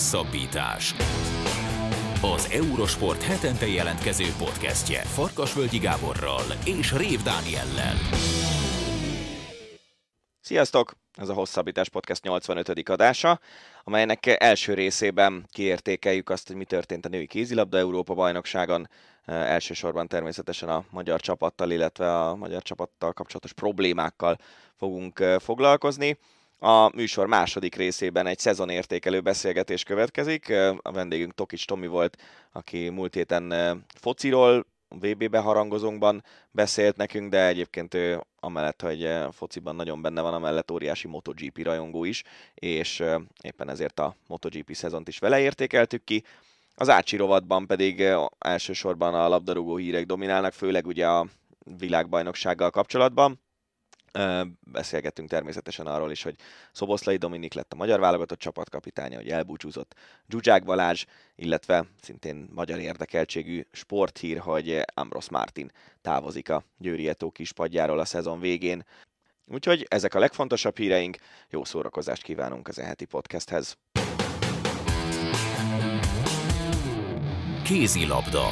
Hosszabbítás. Az Eurosport hetente jelentkező podcastje Farkasvölgyi Gáborral és Rév Dániellel. Sziasztok! Ez a Hosszabbítás Podcast 85. adása, amelynek első részében kiértékeljük azt, hogy mi történt a női kézilabda Európa bajnokságon, elsősorban természetesen a magyar csapattal, illetve a magyar csapattal kapcsolatos problémákkal fogunk foglalkozni. A műsor második részében egy szezonértékelő beszélgetés következik. A vendégünk Tokics Tomi volt, aki múlt héten fociról, VB-be beszélt nekünk, de egyébként ő amellett, hogy fociban nagyon benne van, amellett óriási MotoGP rajongó is, és éppen ezért a MotoGP szezont is vele értékeltük ki. Az Ácsi rovatban pedig elsősorban a labdarúgó hírek dominálnak, főleg ugye a világbajnoksággal kapcsolatban. Beszélgettünk természetesen arról is, hogy Szoboszlai Dominik lett a magyar válogatott csapatkapitánya, hogy elbúcsúzott Zsuzsák Balázs, illetve szintén magyar érdekeltségű sporthír, hogy Ambros Martin távozik a Győri Etó kispadjáról a szezon végén. Úgyhogy ezek a legfontosabb híreink, jó szórakozást kívánunk az eheti podcasthez. Kézilabda.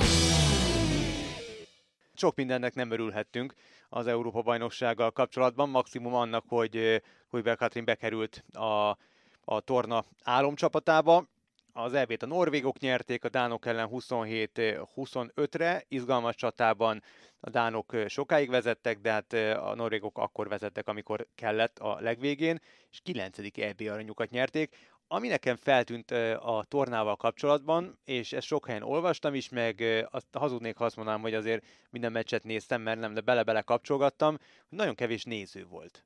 Sok mindennek nem örülhettünk az Európa-bajnoksággal kapcsolatban, maximum annak, hogy Hujber Katrin bekerült a, a torna álomcsapatába. Az elvét a norvégok nyerték, a dánok ellen 27-25-re, izgalmas csatában a dánok sokáig vezettek, de hát a norvégok akkor vezettek, amikor kellett a legvégén, és 9. EB aranyukat nyerték. Ami nekem feltűnt a tornával kapcsolatban, és ezt sok helyen olvastam is, meg azt hazudnék, ha azt mondanám, hogy azért minden meccset néztem, mert nem, de bele-bele kapcsolgattam, hogy nagyon kevés néző volt.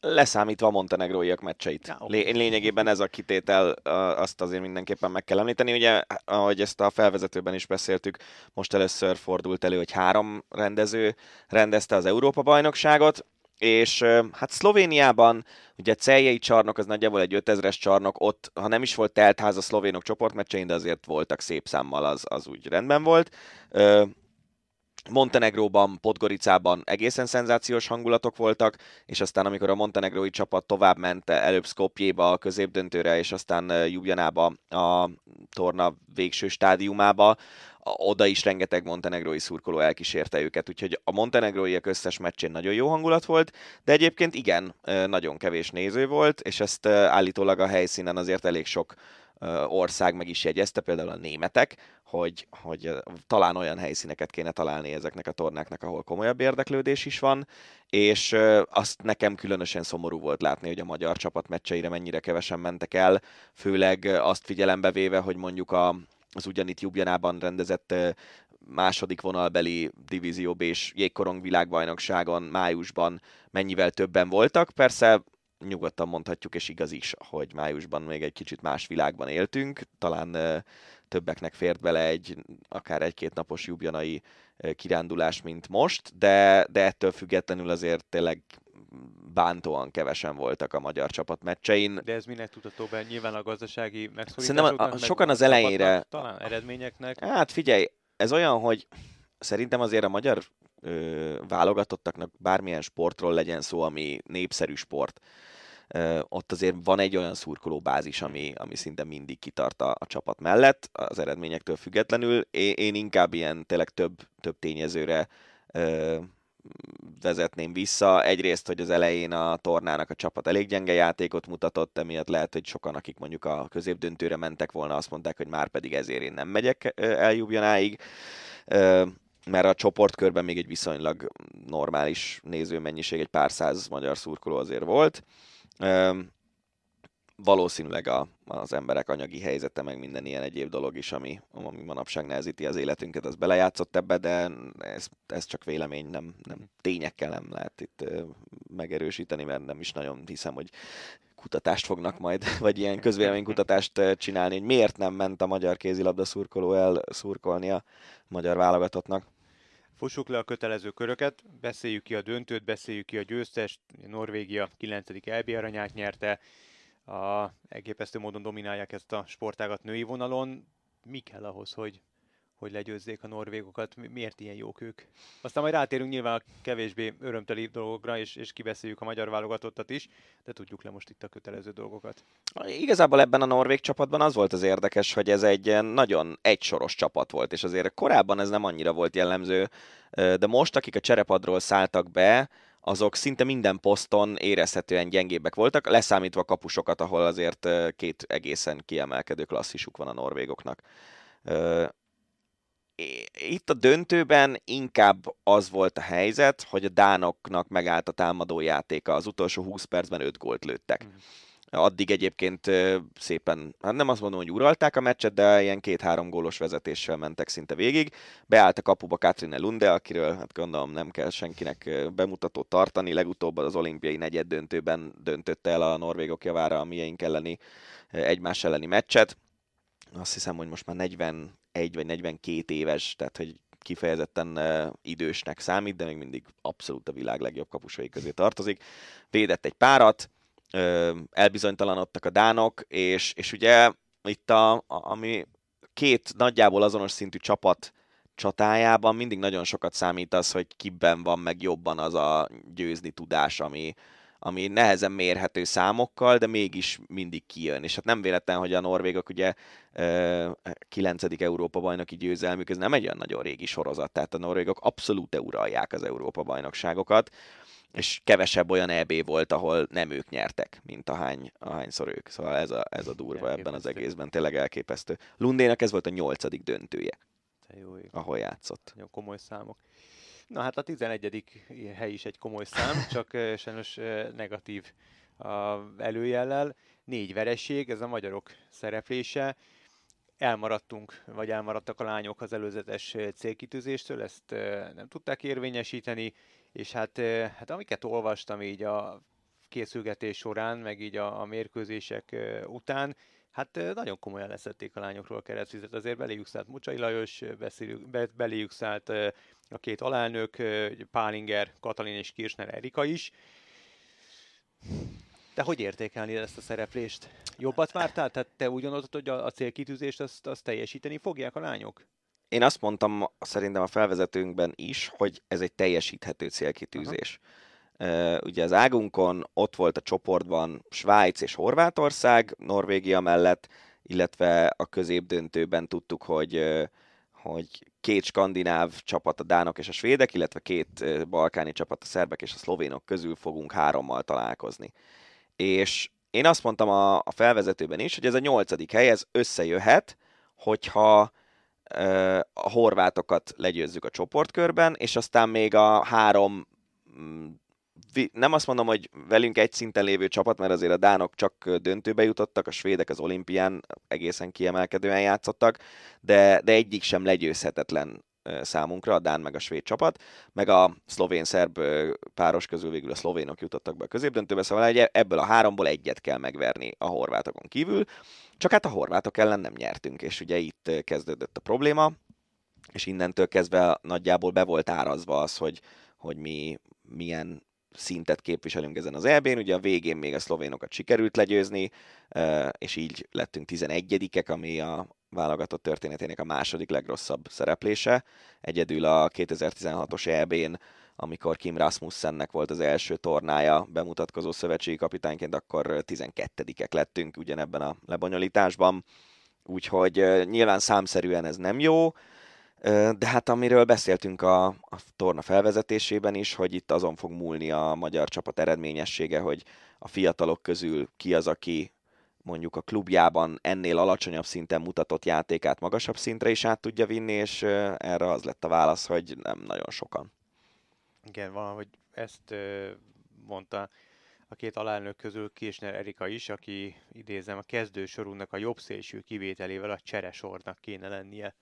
Leszámítva a montenegróiak meccseit. Ja, okay. Lényegében ez a kitétel, azt azért mindenképpen meg kell említeni. Ugye, ahogy ezt a felvezetőben is beszéltük, most először fordult elő, hogy három rendező rendezte az Európa-bajnokságot, és hát Szlovéniában ugye Celjei csarnok az nagyjából egy 5000-es csarnok, ott ha nem is volt teltház a szlovénok csoportmeccsein, de azért voltak szép számmal, az, az úgy rendben volt. Montenegróban, Podgoricában egészen szenzációs hangulatok voltak, és aztán amikor a montenegrói csapat tovább ment előbb Skopjéba a középdöntőre, és aztán Ljubljanába a torna végső stádiumába, oda is rengeteg montenegrói szurkoló elkísérte őket, úgyhogy a montenegróiak összes meccsén nagyon jó hangulat volt, de egyébként igen, nagyon kevés néző volt, és ezt állítólag a helyszínen azért elég sok ország meg is jegyezte, például a németek, hogy, hogy talán olyan helyszíneket kéne találni ezeknek a tornáknak, ahol komolyabb érdeklődés is van, és azt nekem különösen szomorú volt látni, hogy a magyar csapat meccseire mennyire kevesen mentek el, főleg azt figyelembe véve, hogy mondjuk a, az ugyanitt Jubjanában rendezett második vonalbeli divízió és jégkorong világbajnokságon májusban mennyivel többen voltak. Persze nyugodtan mondhatjuk, és igaz is, hogy májusban még egy kicsit más világban éltünk. Talán többeknek fért bele egy akár egy-két napos jubjanai kirándulás, mint most, de, de ettől függetlenül azért tényleg bántóan kevesen voltak a magyar csapat meccsein. De ez minek tudható be? Nyilván a gazdasági megszorításoknak? Szerintem a, a, sokan az elejére... Talán eredményeknek? Hát figyelj, ez olyan, hogy szerintem azért a magyar ö, válogatottaknak bármilyen sportról legyen szó, ami népszerű sport, ö, ott azért van egy olyan szurkolóbázis, ami, ami szinte mindig kitart a, a csapat mellett, az eredményektől függetlenül. Én, én inkább ilyen tényleg több, több tényezőre ö, vezetném vissza. Egyrészt, hogy az elején a tornának a csapat elég gyenge játékot mutatott, emiatt lehet, hogy sokan, akik mondjuk a középdöntőre mentek volna, azt mondták, hogy már pedig ezért én nem megyek eljubjanáig mert a csoportkörben még egy viszonylag normális nézőmennyiség, egy pár száz magyar szurkoló azért volt valószínűleg a, az emberek anyagi helyzete, meg minden ilyen egyéb dolog is, ami, ami manapság nehezíti az életünket, az belejátszott ebbe, de ez, ez csak vélemény, nem, nem tényekkel nem lehet itt megerősíteni, mert nem is nagyon hiszem, hogy kutatást fognak majd, vagy ilyen közvéleménykutatást csinálni, hogy miért nem ment a magyar kézilabda szurkoló el szurkolni a magyar válogatottnak. Fussuk le a kötelező köröket, beszéljük ki a döntőt, beszéljük ki a győztest. Norvégia 9. EB aranyát nyerte, a, elképesztő módon dominálják ezt a sportágat női vonalon. Mi kell ahhoz, hogy hogy legyőzzék a norvégokat. Miért ilyen jók ők? Aztán majd rátérünk nyilván a kevésbé örömteli dolgokra, és, és kibeszéljük a magyar válogatottat is, de tudjuk le most itt a kötelező dolgokat. Igazából ebben a norvég csapatban az volt az érdekes, hogy ez egy nagyon egysoros csapat volt, és azért korábban ez nem annyira volt jellemző, de most, akik a cserepadról szálltak be, azok szinte minden poszton érezhetően gyengébbek voltak, leszámítva kapusokat, ahol azért két egészen kiemelkedő klasszisuk van a norvégoknak. Itt a döntőben inkább az volt a helyzet, hogy a dánoknak megállt a támadó játéka. Az utolsó 20 percben 5 gólt lőttek. Addig egyébként szépen, hát nem azt mondom, hogy uralták a meccset, de ilyen két-három gólos vezetéssel mentek szinte végig. Beállt a kapuba Katrine Lunde, akiről hát gondolom nem kell senkinek bemutatót tartani. Legutóbb az olimpiai negyed döntőben döntötte el a norvégok javára a mieink elleni egymás elleni meccset. Azt hiszem, hogy most már 41 vagy 42 éves, tehát hogy kifejezetten idősnek számít, de még mindig abszolút a világ legjobb kapusai közé tartozik. Védett egy párat, elbizonytalanodtak a dánok, és, és ugye itt a, a, ami két nagyjából azonos szintű csapat csatájában mindig nagyon sokat számít az, hogy kiben van meg jobban az a győzni tudás, ami, ami nehezen mérhető számokkal, de mégis mindig kijön. És hát nem véletlen, hogy a norvégok ugye 9. Európa bajnoki győzelmük, ez nem egy olyan nagyon régi sorozat, tehát a norvégok abszolút uralják az Európa bajnokságokat és kevesebb olyan EB volt, ahol nem ők nyertek, mint ahány, ahányszor ők. Szóval ez a, ez a durva ebben az egészben, tényleg elképesztő. Lundének ez volt a nyolcadik döntője, jó, ahol játszott. Jó komoly számok. Na hát a 11. hely is egy komoly szám, csak sajnos negatív előjellel. Négy vereség, ez a magyarok szereplése. Elmaradtunk, vagy elmaradtak a lányok az előzetes célkitűzéstől, ezt nem tudták érvényesíteni és hát, hát amiket olvastam így a készülgetés során, meg így a, a mérkőzések után, hát nagyon komolyan leszették a lányokról a keresztvizet. Azért beléjük szállt Mucsai Lajos, be, beléjük szállt a két alelnök, Pálinger, Katalin és Kirchner Erika is. De hogy értékelni ezt a szereplést? Jobbat vártál? Tehát te gondolod, hogy a, a célkitűzést azt, azt teljesíteni fogják a lányok? én azt mondtam szerintem a felvezetőnkben is, hogy ez egy teljesíthető célkitűzés. Uh, ugye az águnkon ott volt a csoportban Svájc és Horvátország, Norvégia mellett, illetve a középdöntőben tudtuk, hogy, hogy két skandináv csapat, a dánok és a svédek, illetve két balkáni csapat, a szerbek és a szlovénok közül fogunk hárommal találkozni. És én azt mondtam a, a felvezetőben is, hogy ez a nyolcadik hely, ez összejöhet, hogyha a horvátokat legyőzzük a csoportkörben, és aztán még a három mm, nem azt mondom, hogy velünk egy szinten lévő csapat, mert azért a dánok csak döntőbe jutottak, a svédek az olimpián egészen kiemelkedően játszottak, de, de egyik sem legyőzhetetlen számunkra, a Dán meg a svéd csapat, meg a szlovén-szerb páros közül végül a szlovénok jutottak be a középdöntőbe, szóval ebből a háromból egyet kell megverni a horvátokon kívül, csak hát a horvátok ellen nem nyertünk, és ugye itt kezdődött a probléma, és innentől kezdve nagyjából be volt árazva az, hogy, hogy mi milyen szintet képviselünk ezen az EB-n. Ugye a végén még a szlovénokat sikerült legyőzni, és így lettünk 11-ek, ami a válogatott történetének a második legrosszabb szereplése. Egyedül a 2016-os EB-n amikor Kim Rasmussennek volt az első tornája bemutatkozó szövetségi kapitányként, akkor 12-ek lettünk ugyanebben a lebonyolításban. Úgyhogy nyilván számszerűen ez nem jó, de hát amiről beszéltünk a, a torna felvezetésében is, hogy itt azon fog múlni a magyar csapat eredményessége, hogy a fiatalok közül ki az, aki mondjuk a klubjában ennél alacsonyabb szinten mutatott játékát magasabb szintre is át tudja vinni, és erre az lett a válasz, hogy nem nagyon sokan. Igen, valahogy ezt mondta a két alelnök közül Kirchner Erika is, aki idézem a kezdősorunknak a jobb szélső kivételével a cseresornak kéne lennie.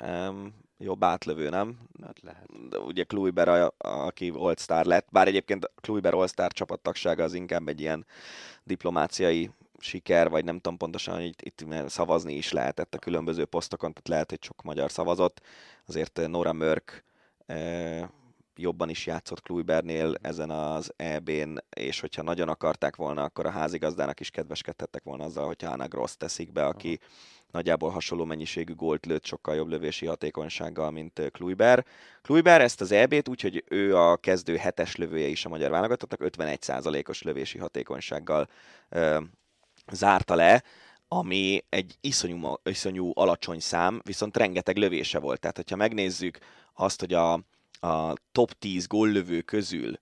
Um, jobb átlövő, nem? Hát lehet. De ugye Kluiber, a, aki All-Star lett, bár egyébként Kluiber All-Star csapattagsága az inkább egy ilyen diplomáciai siker, vagy nem tudom pontosan, hogy itt, itt szavazni is lehetett a különböző posztokon, tehát lehet, hogy sok magyar szavazott. Azért Nora Mörk jobban is játszott Kluibernél ezen az EB-n, és hogyha nagyon akarták volna, akkor a házigazdának is kedveskedhettek volna azzal, hogyha Anna Gross teszik be, aki nagyjából hasonló mennyiségű gólt lőtt, sokkal jobb lövési hatékonysággal, mint Kluiber. Kluiber ezt az EB-t, úgyhogy ő a kezdő hetes lövője is a magyar válogatottnak, 51%-os lövési hatékonysággal ö, zárta le, ami egy iszonyú, iszonyú alacsony szám, viszont rengeteg lövése volt. Tehát, hogyha megnézzük azt, hogy a, a top 10 góllövő közül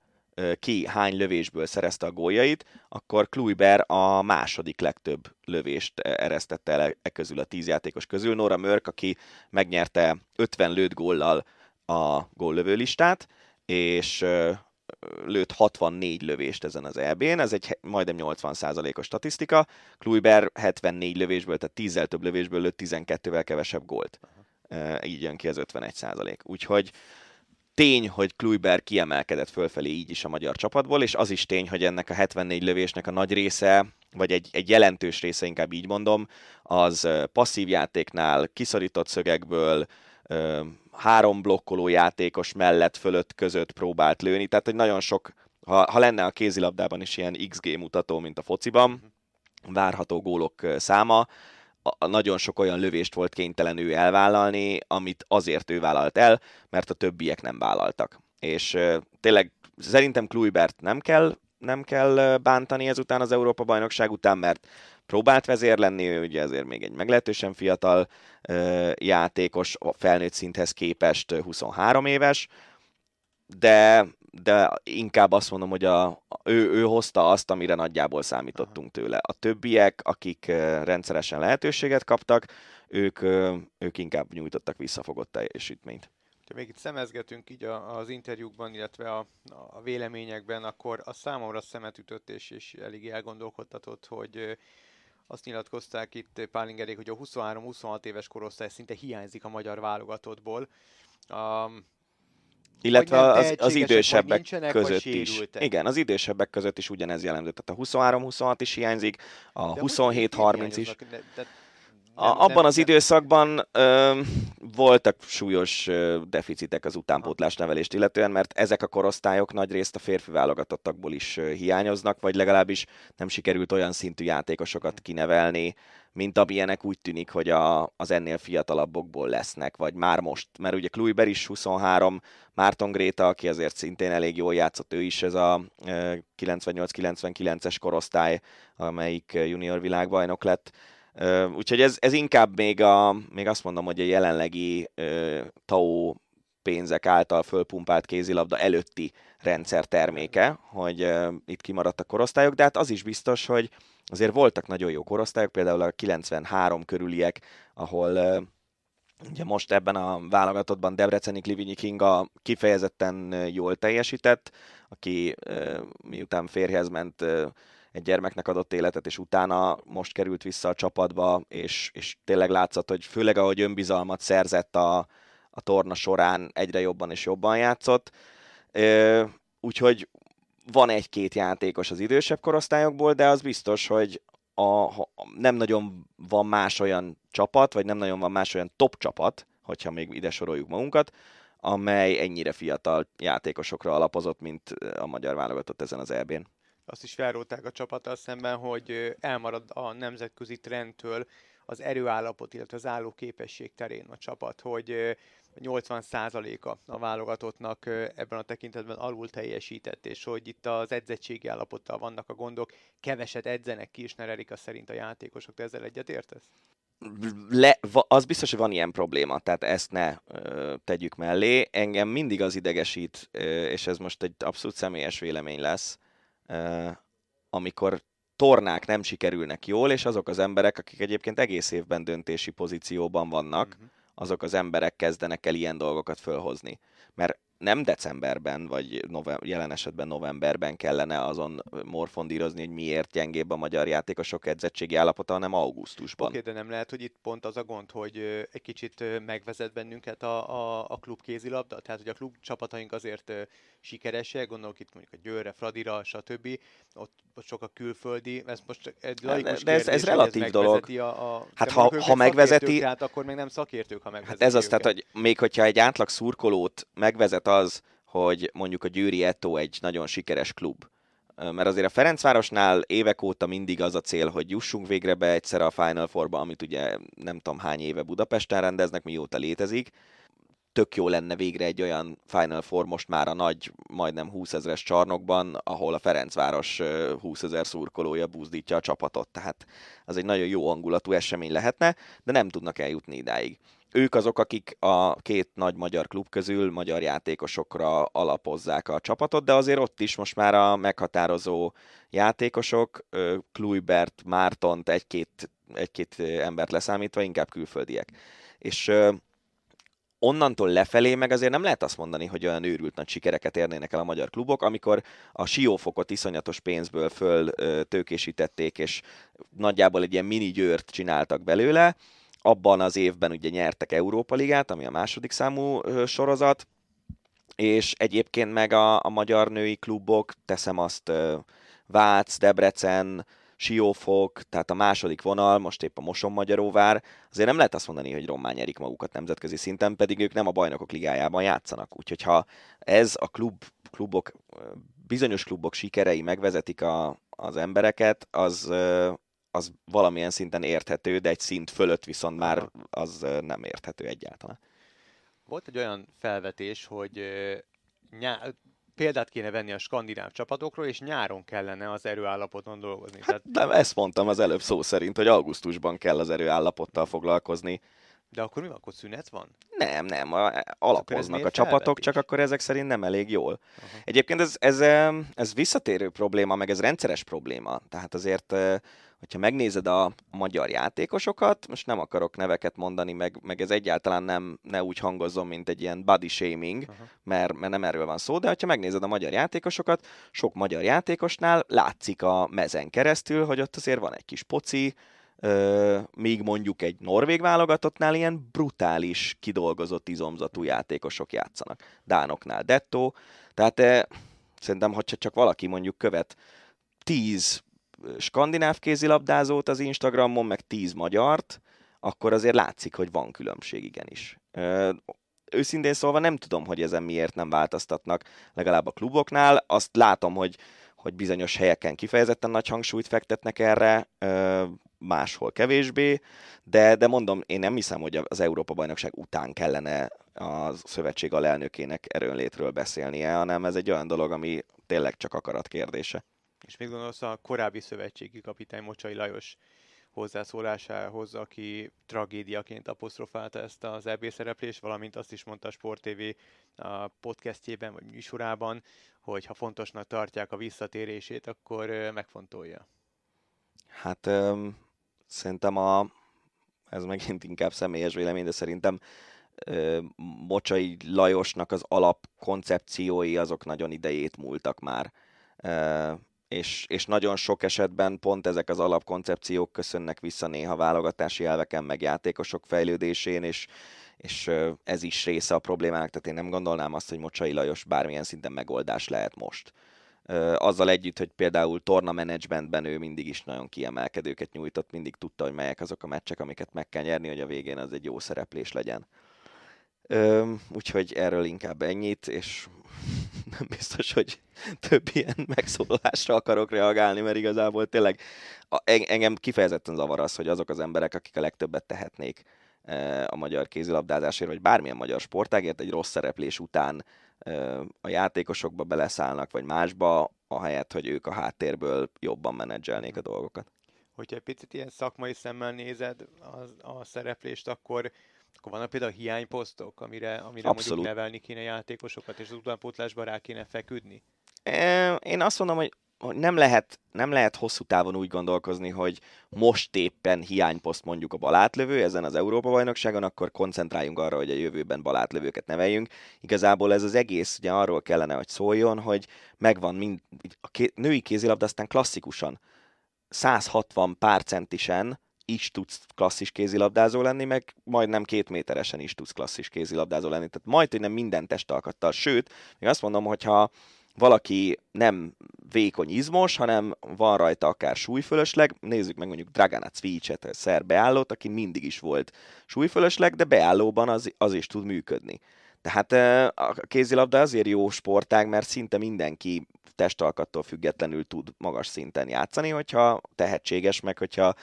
ki hány lövésből szerezte a góljait, akkor Kluiber a második legtöbb lövést eresztette el e közül a 10 játékos közül. Nora Mörk, aki megnyerte 50 lőtt góllal a góllövő listát, és lőtt 64 lövést ezen az EB-n, ez egy majdnem 80%-os statisztika. Kluiber 74 lövésből, tehát 10 több lövésből lőtt 12-vel kevesebb gólt. Uh-huh. Így jön ki az 51%. Úgyhogy tény, hogy Kluiber kiemelkedett fölfelé így is a magyar csapatból, és az is tény, hogy ennek a 74 lövésnek a nagy része, vagy egy, egy jelentős része, inkább így mondom, az passzív játéknál, kiszorított szögekből, három blokkoló játékos mellett, fölött, között próbált lőni, tehát hogy nagyon sok, ha, ha lenne a kézilabdában is ilyen XG mutató, mint a fociban, várható gólok száma, nagyon sok olyan lövést volt kénytelen ő elvállalni, amit azért ő vállalt el, mert a többiek nem vállaltak. És tényleg szerintem Kluibert nem kell, nem kell bántani ezután az Európa-bajnokság után, mert próbált vezér lenni, ő ugye ezért még egy meglehetősen fiatal ö, játékos, a felnőtt szinthez képest 23 éves, de, de inkább azt mondom, hogy a, ő, ő hozta azt, amire nagyjából számítottunk tőle. A többiek, akik rendszeresen lehetőséget kaptak, ők, ők inkább nyújtottak visszafogott teljesítményt. Ha még itt szemezgetünk így az interjúkban, illetve a, a véleményekben, akkor a számomra szemet ütött és, és elég elgondolkodtatott, hogy azt nyilatkozták itt Pálingerék, hogy a 23-26 éves korosztály szinte hiányzik a magyar válogatottból. Um, illetve az, az idősebbek között is. Igen, az idősebbek között is ugyanez jellemző. Tehát a 23-26 is hiányzik, a 27-30 is. De a, abban az időszakban ö, voltak súlyos ö, deficitek az utánpótlás nevelést illetően, mert ezek a korosztályok nagy részt a férfi válogatottakból is ö, hiányoznak, vagy legalábbis nem sikerült olyan szintű játékosokat kinevelni, mint amilyenek úgy tűnik, hogy a, az ennél fiatalabbokból lesznek, vagy már most. Mert ugye Kluiber is 23, Márton Gréta, aki azért szintén elég jól játszott, ő is ez a 98-99-es korosztály, amelyik junior világbajnok lett Úgyhogy ez, ez inkább még, a, még azt mondom, hogy a jelenlegi TAO pénzek által fölpumpált kézilabda előtti rendszer terméke, hogy uh, itt kimaradtak korosztályok, de hát az is biztos, hogy azért voltak nagyon jó korosztályok, például a 93 körüliek, ahol uh, ugye most ebben a válogatottban Debreceni Klivinyi Kinga kifejezetten jól teljesített, aki uh, miután férjhez ment uh, egy gyermeknek adott életet, és utána most került vissza a csapatba, és, és tényleg látszott, hogy főleg ahogy önbizalmat szerzett a, a torna során, egyre jobban és jobban játszott. Úgyhogy van egy-két játékos az idősebb korosztályokból, de az biztos, hogy a, nem nagyon van más olyan csapat, vagy nem nagyon van más olyan top csapat, hogyha még ide soroljuk magunkat, amely ennyire fiatal játékosokra alapozott, mint a magyar válogatott ezen az EB-n azt is felróták a csapattal szemben, hogy elmarad a nemzetközi trendtől az erőállapot, illetve az álló képesség terén a csapat, hogy 80%-a a válogatottnak ebben a tekintetben alul teljesített, és hogy itt az edzettségi állapottal vannak a gondok, keveset edzenek ki, és a szerint a játékosok. Te ezzel egyetértesz? Le, az biztos, hogy van ilyen probléma, tehát ezt ne ö, tegyük mellé. Engem mindig az idegesít, ö, és ez most egy abszolút személyes vélemény lesz, amikor tornák nem sikerülnek jól, és azok az emberek, akik egyébként egész évben döntési pozícióban vannak, uh-huh. azok az emberek kezdenek el ilyen dolgokat fölhozni. Mert nem decemberben, vagy november, jelen esetben novemberben kellene azon morfondírozni, hogy miért gyengébb a magyar játékosok edzettségi állapota, hanem augusztusban. Oké, okay, de nem lehet, hogy itt pont az a gond, hogy egy kicsit megvezet bennünket a, a, a klub kézilabda? Tehát, hogy a klub csapataink azért sikeresek, gondolok itt mondjuk a Győrre, Fradira, stb. Ott, ott sok a külföldi, ez most egy laikus de ez, ez relatív ez dolog. A, a, hát ha, ha megvezeti... Hát akkor még nem szakértők, ha megvezeti Hát ez az, tehát, hogy még hogyha egy átlag szurkolót megvezet az, hogy mondjuk a Győri Eto egy nagyon sikeres klub. Mert azért a Ferencvárosnál évek óta mindig az a cél, hogy jussunk végre be egyszer a Final Four-ba, amit ugye nem tudom hány éve Budapesten rendeznek, mióta létezik. Tök jó lenne végre egy olyan Final Four most már a nagy, majdnem 20 ezeres csarnokban, ahol a Ferencváros 20 ezer szurkolója buzdítja a csapatot. Tehát az egy nagyon jó hangulatú esemény lehetne, de nem tudnak eljutni idáig ők azok, akik a két nagy magyar klub közül magyar játékosokra alapozzák a csapatot, de azért ott is most már a meghatározó játékosok, Kluibert, Mártont, egy-két, egy-két embert leszámítva, inkább külföldiek. És onnantól lefelé meg azért nem lehet azt mondani, hogy olyan őrült nagy sikereket érnének el a magyar klubok, amikor a siófokot iszonyatos pénzből föl tőkésítették, és nagyjából egy ilyen mini győrt csináltak belőle, abban az évben ugye nyertek Európa Ligát, ami a második számú sorozat, és egyébként meg a, a magyar női klubok, teszem azt Vác, Debrecen, Siófok, tehát a második vonal, most épp a Moson Magyaróvár, azért nem lehet azt mondani, hogy rommá nyerik magukat nemzetközi szinten, pedig ők nem a bajnokok ligájában játszanak. Úgyhogy ha ez a klub, klubok, bizonyos klubok sikerei megvezetik a, az embereket, az, az valamilyen szinten érthető, de egy szint fölött viszont már az nem érthető egyáltalán. Volt egy olyan felvetés, hogy nyá- példát kéne venni a skandináv csapatokról, és nyáron kellene az erőállapoton dolgozni. Hát, Tehát... Nem, ezt mondtam az előbb szó szerint, hogy augusztusban kell az erőállapottal foglalkozni. De akkor mi van, akkor szünet van? Nem, nem, alapoznak a csapatok, felvetés? csak akkor ezek szerint nem elég jól. Uh-huh. Egyébként ez, ez, ez visszatérő probléma, meg ez rendszeres probléma. Tehát azért hogyha megnézed a magyar játékosokat, most nem akarok neveket mondani, meg, meg ez egyáltalán nem ne úgy hangozom, mint egy ilyen body shaming, uh-huh. mert, mert nem erről van szó, de hogyha megnézed a magyar játékosokat, sok magyar játékosnál látszik a mezen keresztül, hogy ott azért van egy kis poci, Uh, míg mondjuk egy norvég válogatottnál ilyen brutális, kidolgozott izomzatú játékosok játszanak. Dánoknál Detto, tehát uh, szerintem, hogyha csak valaki mondjuk követ 10 skandináv kézilabdázót az Instagramon, meg tíz magyart, akkor azért látszik, hogy van különbség igenis. Ö, őszintén szólva nem tudom, hogy ezen miért nem változtatnak, legalább a kluboknál. Azt látom, hogy, hogy bizonyos helyeken kifejezetten nagy hangsúlyt fektetnek erre, ö, máshol kevésbé, de, de mondom, én nem hiszem, hogy az Európa-bajnokság után kellene a szövetség alelnökének erőnlétről beszélnie, hanem ez egy olyan dolog, ami tényleg csak akarat kérdése. És mit gondolsz a korábbi szövetségi kapitány Mocsai Lajos hozzászólásához, aki tragédiaként apostrofálta ezt az EB szereplést, valamint azt is mondta a Sport TV podcastjében vagy műsorában, hogy ha fontosnak tartják a visszatérését, akkor megfontolja. Hát öm, szerintem a, ez megint inkább személyes vélemény, de szerintem Mocsai Lajosnak az alapkoncepciói azok nagyon idejét múltak már és, és nagyon sok esetben pont ezek az alapkoncepciók köszönnek vissza néha válogatási elveken, meg játékosok fejlődésén, és, és ez is része a problémának, tehát én nem gondolnám azt, hogy Mocsai Lajos bármilyen szinten megoldás lehet most. Azzal együtt, hogy például torna managementben ő mindig is nagyon kiemelkedőket nyújtott, mindig tudta, hogy melyek azok a meccsek, amiket meg kell nyerni, hogy a végén az egy jó szereplés legyen. Úgyhogy erről inkább ennyit, és nem biztos, hogy több ilyen megszólalásra akarok reagálni, mert igazából tényleg engem kifejezetten zavar az, hogy azok az emberek, akik a legtöbbet tehetnék e, a magyar kézilabdázásért, vagy bármilyen magyar sportágért egy rossz szereplés után e, a játékosokba beleszállnak, vagy másba, ahelyett, hogy ők a háttérből jobban menedzselnék a dolgokat. Hogyha egy picit ilyen szakmai szemmel nézed a, a szereplést, akkor akkor vannak például hiányposztok, amire, amire Abszolút. mondjuk nevelni kéne játékosokat, és az utánpótlásban rá kéne feküdni? Én azt mondom, hogy hogy nem lehet, nem lehet hosszú távon úgy gondolkozni, hogy most éppen hiányposzt mondjuk a balátlövő ezen az Európa-bajnokságon, akkor koncentráljunk arra, hogy a jövőben balátlövőket neveljünk. Igazából ez az egész ugye arról kellene, hogy szóljon, hogy megvan mind, a ké, női kézilabda aztán klasszikusan 160 pár centisen is tudsz klasszis kézilabdázó lenni, meg majdnem két méteresen is tudsz klasszis kézilabdázó lenni. Tehát majd, hogy nem minden testalkattal. Sőt, még azt mondom, hogyha valaki nem vékony izmos, hanem van rajta akár súlyfölösleg, nézzük meg mondjuk Dragana Cvicet, szer beállót, aki mindig is volt súlyfölösleg, de beállóban az, az is tud működni. Tehát a kézilabda azért jó sportág, mert szinte mindenki testalkattól függetlenül tud magas szinten játszani, hogyha tehetséges, meg hogyha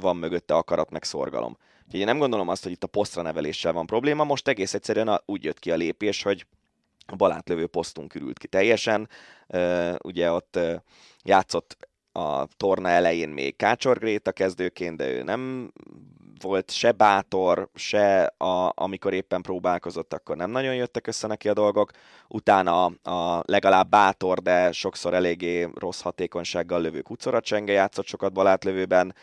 van mögötte akarat, meg szorgalom. Úgyhogy én nem gondolom azt, hogy itt a posztra neveléssel van probléma, most egész egyszerűen úgy jött ki a lépés, hogy a balátlövő posztunk ürült ki teljesen. Ugye ott játszott a torna elején még Kácsor Gréta kezdőként, de ő nem volt se bátor, se a, amikor éppen próbálkozott, akkor nem nagyon jöttek össze neki a dolgok. Utána a legalább bátor, de sokszor eléggé rossz hatékonysággal lövő Kucora Csenge játszott sokat balátlövőben.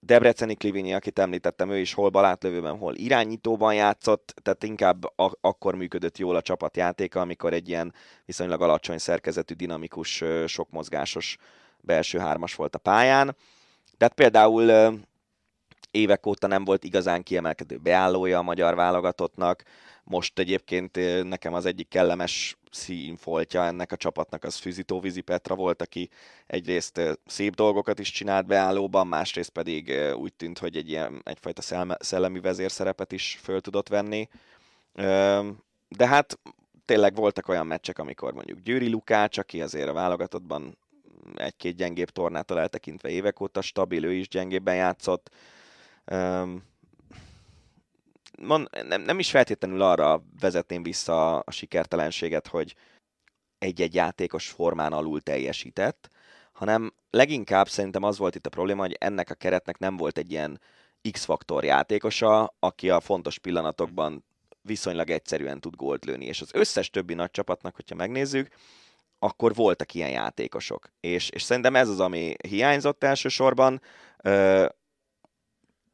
Debreceni Klivinyi, akit említettem, ő is hol balátlövőben, hol irányítóban játszott, tehát inkább a- akkor működött jól a csapatjátéka, amikor egy ilyen viszonylag alacsony szerkezetű, dinamikus, sok mozgásos belső hármas volt a pályán. Tehát például évek óta nem volt igazán kiemelkedő beállója a magyar válogatottnak, most egyébként nekem az egyik kellemes színfoltja ennek a csapatnak az Füzitó Vizi Petra volt, aki egyrészt szép dolgokat is csinált beállóban, másrészt pedig úgy tűnt, hogy egy ilyen egyfajta szellemi vezérszerepet is föl tudott venni. De hát tényleg voltak olyan meccsek, amikor mondjuk Győri Lukács, aki azért a válogatottban egy-két gyengébb tornától eltekintve évek óta stabil, ő is gyengébben játszott mond, nem, nem is feltétlenül arra vezetném vissza a sikertelenséget, hogy egy-egy játékos formán alul teljesített, hanem leginkább szerintem az volt itt a probléma, hogy ennek a keretnek nem volt egy ilyen X-faktor játékosa, aki a fontos pillanatokban viszonylag egyszerűen tud gólt lőni. És az összes többi nagy csapatnak, hogyha megnézzük, akkor voltak ilyen játékosok. És, és szerintem ez az, ami hiányzott elsősorban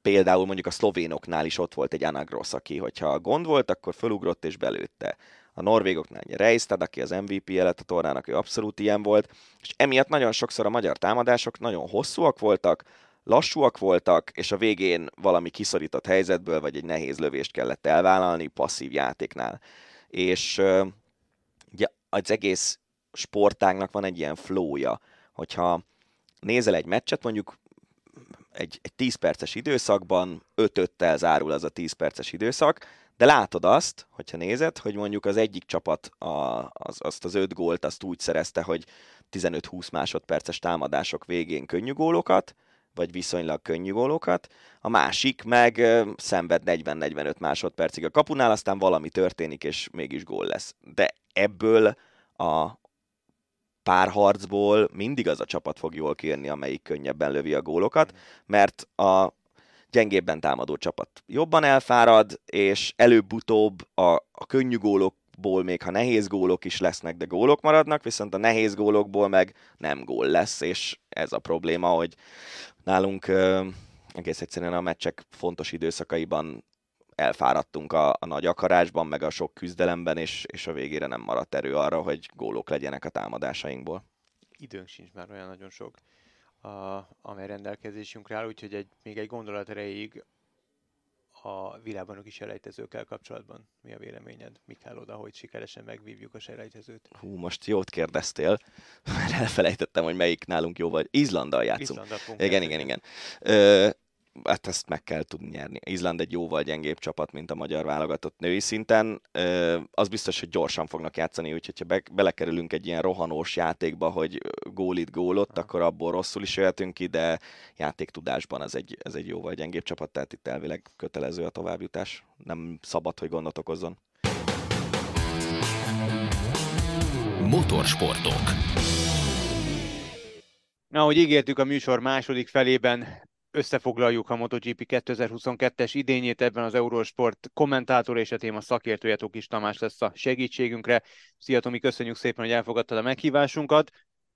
például mondjuk a szlovénoknál is ott volt egy Anagros, aki, hogyha gond volt, akkor fölugrott és belőtte. A norvégoknál egy Reistad, aki az MVP lett a tornának, ő abszolút ilyen volt, és emiatt nagyon sokszor a magyar támadások nagyon hosszúak voltak, lassúak voltak, és a végén valami kiszorított helyzetből, vagy egy nehéz lövést kellett elvállalni passzív játéknál. És ugye az egész sportágnak van egy ilyen flója, hogyha nézel egy meccset, mondjuk egy, egy 10 perces időszakban 5-5-tel zárul az a 10 perces időszak, de látod azt, hogyha nézed, hogy mondjuk az egyik csapat a, az, azt az 5 gólt azt úgy szerezte, hogy 15-20 másodperces támadások végén könnyű gólokat, vagy viszonylag könnyű gólokat, a másik meg szenved 40-45 másodpercig a kapunál, aztán valami történik, és mégis gól lesz. De ebből a, párharcból mindig az a csapat fog jól kérni, amelyik könnyebben lövi a gólokat, mert a gyengébben támadó csapat jobban elfárad, és előbb-utóbb a, a könnyű gólokból még ha nehéz gólok is lesznek, de gólok maradnak, viszont a nehéz gólokból meg nem gól lesz, és ez a probléma, hogy nálunk egész egyszerűen a meccsek fontos időszakaiban elfáradtunk a, a nagy akarásban, meg a sok küzdelemben, és, és a végére nem maradt erő arra, hogy gólok legyenek a támadásainkból. Időnk sincs már olyan nagyon sok, a, amely rendelkezésünkre áll, úgyhogy egy, még egy gondolat erejéig a világbajnoki selejtezőkkel kapcsolatban mi a véleményed? Mi kell oda, hogy sikeresen megvívjuk a selejtezőt? Hú, most jót kérdeztél, mert elfelejtettem, hogy melyik nálunk jó vagy. Izlandal játszunk. Izlandal igen, igen, igen, igen hát ezt meg kell tudni nyerni. Izland egy jóval gyengébb csapat, mint a magyar válogatott női szinten. Az biztos, hogy gyorsan fognak játszani, úgyhogy ha be, belekerülünk egy ilyen rohanós játékba, hogy gólit gólot, ha. akkor abból rosszul is jöhetünk ki, de játéktudásban ez egy, ez egy jóval gyengébb csapat, tehát itt elvileg kötelező a továbbjutás. Nem szabad, hogy gondot okozzon. Motorsportok. Na, ahogy ígértük a műsor második felében, összefoglaljuk a MotoGP 2022-es idényét, ebben az Eurosport kommentátor és a téma szakértője Tokis Tamás lesz a segítségünkre. Szia Tomi, köszönjük szépen, hogy elfogadtad a meghívásunkat.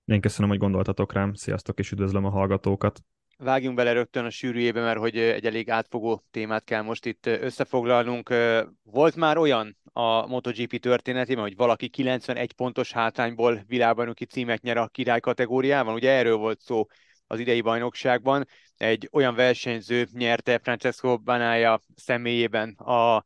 Én köszönöm, hogy gondoltatok rám. Sziasztok, és üdvözlöm a hallgatókat. Vágjunk bele rögtön a sűrűjébe, mert hogy egy elég átfogó témát kell most itt összefoglalnunk. Volt már olyan a MotoGP történetében, hogy valaki 91 pontos hátrányból világbajnoki címet nyer a király kategóriában? Ugye erről volt szó az idei bajnokságban. Egy olyan versenyző nyerte Francesco Banája személyében a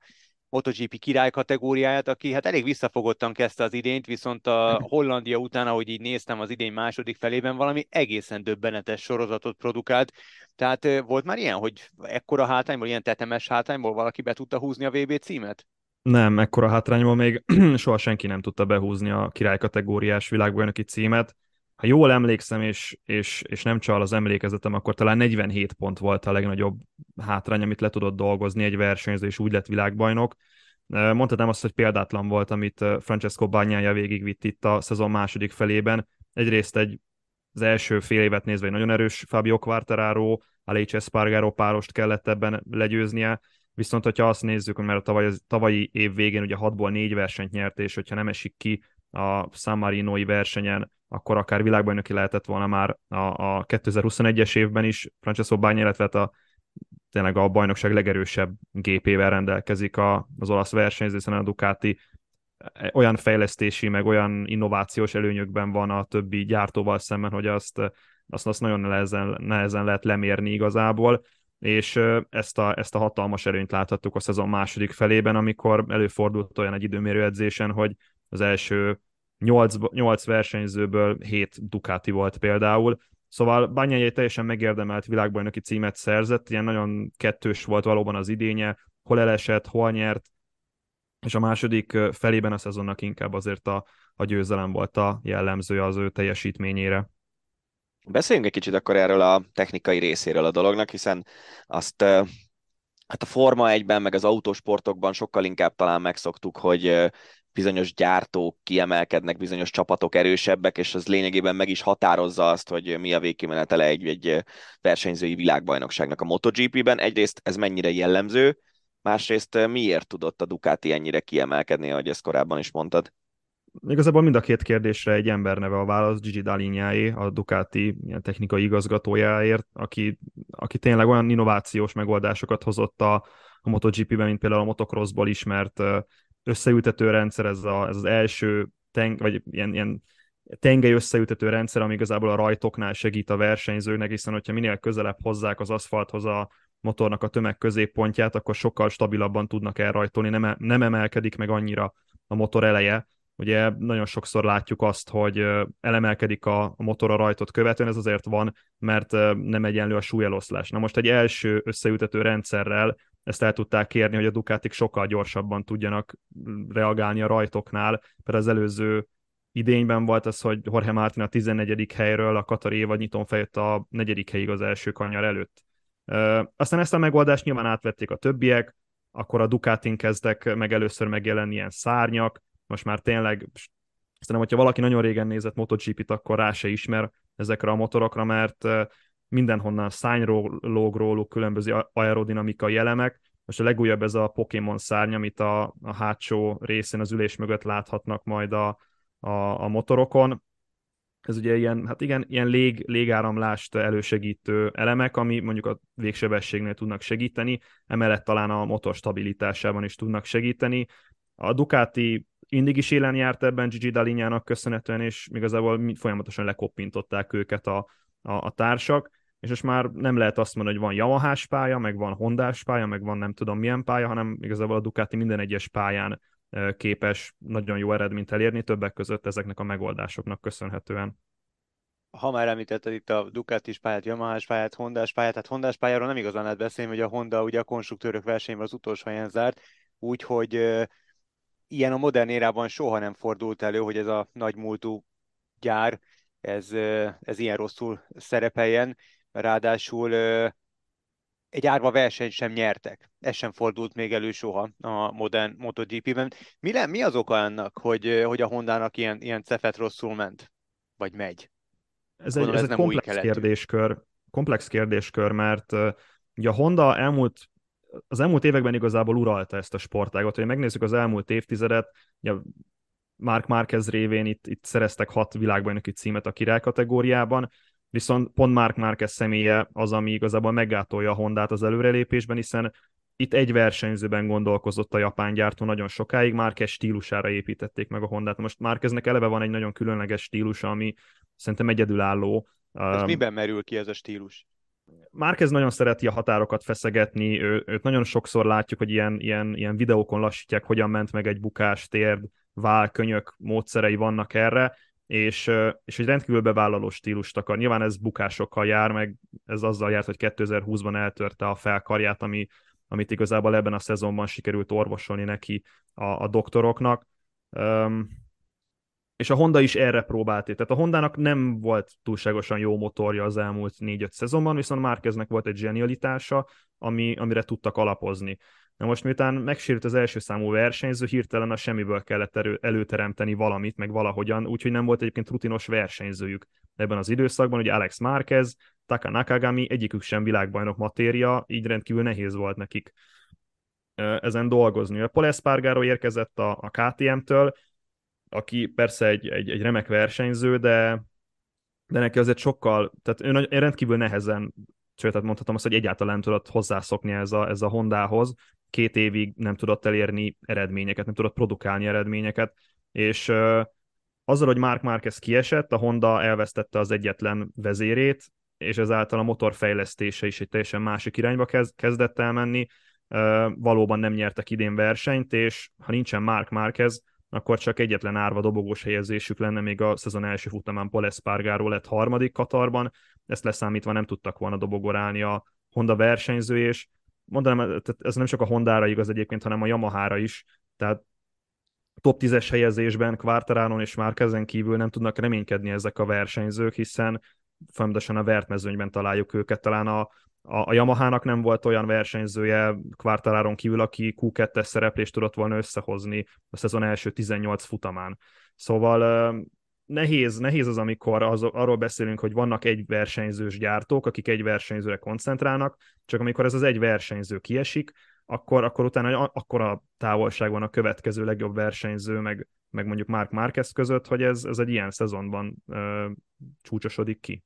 MotoGP király kategóriáját, aki hát elég visszafogottan kezdte az idényt, viszont a Hollandia után, ahogy így néztem az idény második felében, valami egészen döbbenetes sorozatot produkált. Tehát volt már ilyen, hogy ekkora hátányból, ilyen tetemes hátányból valaki be tudta húzni a VB címet? Nem, ekkora hátrányból még soha senki nem tudta behúzni a király kategóriás világbajnoki címet. Ha jól emlékszem, és, és, és nem csal az emlékezetem, akkor talán 47 pont volt a legnagyobb hátrány, amit le tudott dolgozni egy versenyző, és úgy lett világbajnok. Mondhatnám azt, hogy példátlan volt, amit Francesco Bagnaia végigvitt itt a szezon második felében. Egyrészt egy az első fél évet nézve egy nagyon erős Fabio Quartararo, Aleix Espargaro párost kellett ebben legyőznie, viszont hogyha azt nézzük, mert a tavaly, tavalyi év végén ugye 6-ból 4 versenyt nyert, és hogyha nem esik ki a San Marinoi versenyen, akkor akár világbajnoki lehetett volna már a, a 2021-es évben is. Francesco Bagni, illetve hát a tényleg a bajnokság legerősebb gépével rendelkezik a, az olasz versenyző, hiszen a Ducati. Olyan fejlesztési, meg olyan innovációs előnyökben van a többi gyártóval szemben, hogy azt, azt, azt nagyon nehezen, nehezen lehet lemérni igazából, és ezt a, ezt a hatalmas előnyt láthattuk a szezon második felében, amikor előfordult olyan egy időmérő edzésen, hogy az első 8, 8 versenyzőből 7 Ducati volt például, Szóval Bányai egy teljesen megérdemelt világbajnoki címet szerzett, ilyen nagyon kettős volt valóban az idénye, hol elesett, hol nyert, és a második felében a szezonnak inkább azért a, a győzelem volt a jellemző az ő teljesítményére. Beszéljünk egy kicsit akkor erről a technikai részéről a dolognak, hiszen azt hát a Forma egyben, meg az autósportokban sokkal inkább talán megszoktuk, hogy bizonyos gyártók kiemelkednek, bizonyos csapatok erősebbek, és az lényegében meg is határozza azt, hogy mi a végkimenetele egy, egy versenyzői világbajnokságnak a MotoGP-ben. Egyrészt ez mennyire jellemző, másrészt miért tudott a Ducati ennyire kiemelkedni, ahogy ezt korábban is mondtad? Igazából mind a két kérdésre egy ember neve a válasz, Gigi Dalinyáé, a Ducati technikai igazgatójáért, aki, aki tényleg olyan innovációs megoldásokat hozott a, a MotoGP-ben, mint például a motocrossból ismert összeültető rendszer, ez, a, ez az első teng, vagy ilyen, ilyen tengely összeültető rendszer, ami igazából a rajtoknál segít a versenyzőnek, hiszen hogyha minél közelebb hozzák az aszfalthoz a motornak a tömeg középpontját, akkor sokkal stabilabban tudnak elrajtolni, nem, nem emelkedik meg annyira a motor eleje. Ugye nagyon sokszor látjuk azt, hogy elemelkedik a, motor a rajtot követően, ez azért van, mert nem egyenlő a súlyeloszlás. Na most egy első összeültető rendszerrel ezt el tudták kérni, hogy a Ducatik sokkal gyorsabban tudjanak reagálni a rajtoknál, mert az előző idényben volt az, hogy Jorge Martin a 14. helyről a Katari évad nyitón fejött a negyedik helyig az első kanyar előtt. Aztán ezt a megoldást nyilván átvették a többiek, akkor a Ducatin kezdtek meg először megjelenni ilyen szárnyak, most már tényleg Szerintem, hogyha valaki nagyon régen nézett MotoGP-t, akkor rá se ismer ezekre a motorokra, mert mindenhonnan szányról lóg róluk különböző aerodinamikai elemek. Most a legújabb ez a Pokémon szárny, amit a, a hátsó részén az ülés mögött láthatnak majd a, a, a motorokon. Ez ugye ilyen, hát igen, ilyen lég, légáramlást elősegítő elemek, ami mondjuk a végsebességnél tudnak segíteni, emellett talán a motor stabilitásában is tudnak segíteni. A Ducati mindig is élen járt ebben Gigi Dalinyának köszönhetően, és igazából folyamatosan lekoppintották őket a, a, a társak és most már nem lehet azt mondani, hogy van yamaha pálya, meg van honda pálya, meg van nem tudom milyen pálya, hanem igazából a Ducati minden egyes pályán képes nagyon jó eredményt elérni, többek között ezeknek a megoldásoknak köszönhetően. Ha már említetted itt a ducati pályát, yamaha pályát, honda pályát, tehát honda pályáról nem igazán lehet beszélni, hogy a Honda ugye a konstruktőrök versenyben az utolsó helyen zárt, úgyhogy ilyen a modern érában soha nem fordult elő, hogy ez a nagy múltú gyár, ez, ez ilyen rosszul szerepeljen ráadásul egy árva versenyt sem nyertek. Ez sem fordult még elő soha a modern MotoGP-ben. Mi, le, mi az oka ennek, hogy, hogy a Hondának ilyen, ilyen cefet rosszul ment? Vagy megy? Ez Gondolom, egy, ez, ez egy komplex kérdéskör, komplex kérdéskör, mert ugye a Honda elmúlt az elmúlt években igazából uralta ezt a sportágot. Ha megnézzük az elmúlt évtizedet, ugye Mark Marquez révén itt, itt szereztek hat világbajnoki címet a király kategóriában, viszont pont Mark Marquez személye az, ami igazából meggátolja a Hondát az előrelépésben, hiszen itt egy versenyzőben gondolkozott a japán gyártó nagyon sokáig, Márquez stílusára építették meg a Hondát. Most Márqueznek eleve van egy nagyon különleges stílusa, ami szerintem egyedülálló. Ez um, miben merül ki ez a stílus? Márquez nagyon szereti a határokat feszegetni, ő, őt nagyon sokszor látjuk, hogy ilyen, ilyen, ilyen videókon lassítják, hogyan ment meg egy bukás, térd, vál, könyök módszerei vannak erre, és, és egy rendkívül bevállaló stílust akar. Nyilván ez bukásokkal jár, meg ez azzal járt, hogy 2020-ban eltörte a felkarját, ami amit igazából ebben a szezonban sikerült orvosolni neki a, a doktoroknak. Um, és a Honda is erre próbált. Tehát a Hondának nem volt túlságosan jó motorja az elmúlt 4-5 szezonban, viszont Márkeznek volt egy zsenialitása, ami, amire tudtak alapozni. Na most miután megsérült az első számú versenyző, hirtelen a semmiből kellett erő, előteremteni valamit, meg valahogyan, úgyhogy nem volt egyébként rutinos versenyzőjük ebben az időszakban. Ugye Alex Márquez, Taka Nakagami, egyikük sem világbajnok matéria, így rendkívül nehéz volt nekik ezen dolgozni. A Paul Espargaro érkezett a, a KTM-től, aki persze egy, egy, egy remek versenyző, de, de neki azért sokkal, tehát ő rendkívül nehezen, sőt, tehát mondhatom azt, hogy egyáltalán tudott hozzászokni ez a, ez a Hondához, két évig nem tudott elérni eredményeket, nem tudott produkálni eredményeket, és azzal, hogy Mark Marquez kiesett, a Honda elvesztette az egyetlen vezérét, és ezáltal a motor fejlesztése is egy teljesen másik irányba kezd, kezdett el menni. Uh, valóban nem nyertek idén versenyt, és ha nincsen Mark Marquez, akkor csak egyetlen árva dobogós helyezésük lenne, még a szezon első futamán Paul Espargaro lett harmadik Katarban, ezt leszámítva nem tudtak volna dobogorálni a Honda versenyző, és mondanám, ez nem csak a Hondára igaz egyébként, hanem a Yamahára is, tehát top 10-es helyezésben Quartararon és már ezen kívül nem tudnak reménykedni ezek a versenyzők, hiszen folyamatosan a vertmezőnyben találjuk őket. Talán a, a, a Yamahának nem volt olyan versenyzője Quartararon kívül, aki Q2-es szereplést tudott volna összehozni a szezon első 18 futamán. Szóval nehéz, nehéz az, amikor az, arról beszélünk, hogy vannak egy versenyzős gyártók, akik egy versenyzőre koncentrálnak, csak amikor ez az egy versenyző kiesik, akkor, akkor utána akkor a távolság van a következő legjobb versenyző, meg, meg mondjuk Mark Marquez között, hogy ez, ez egy ilyen szezonban ö, csúcsosodik ki.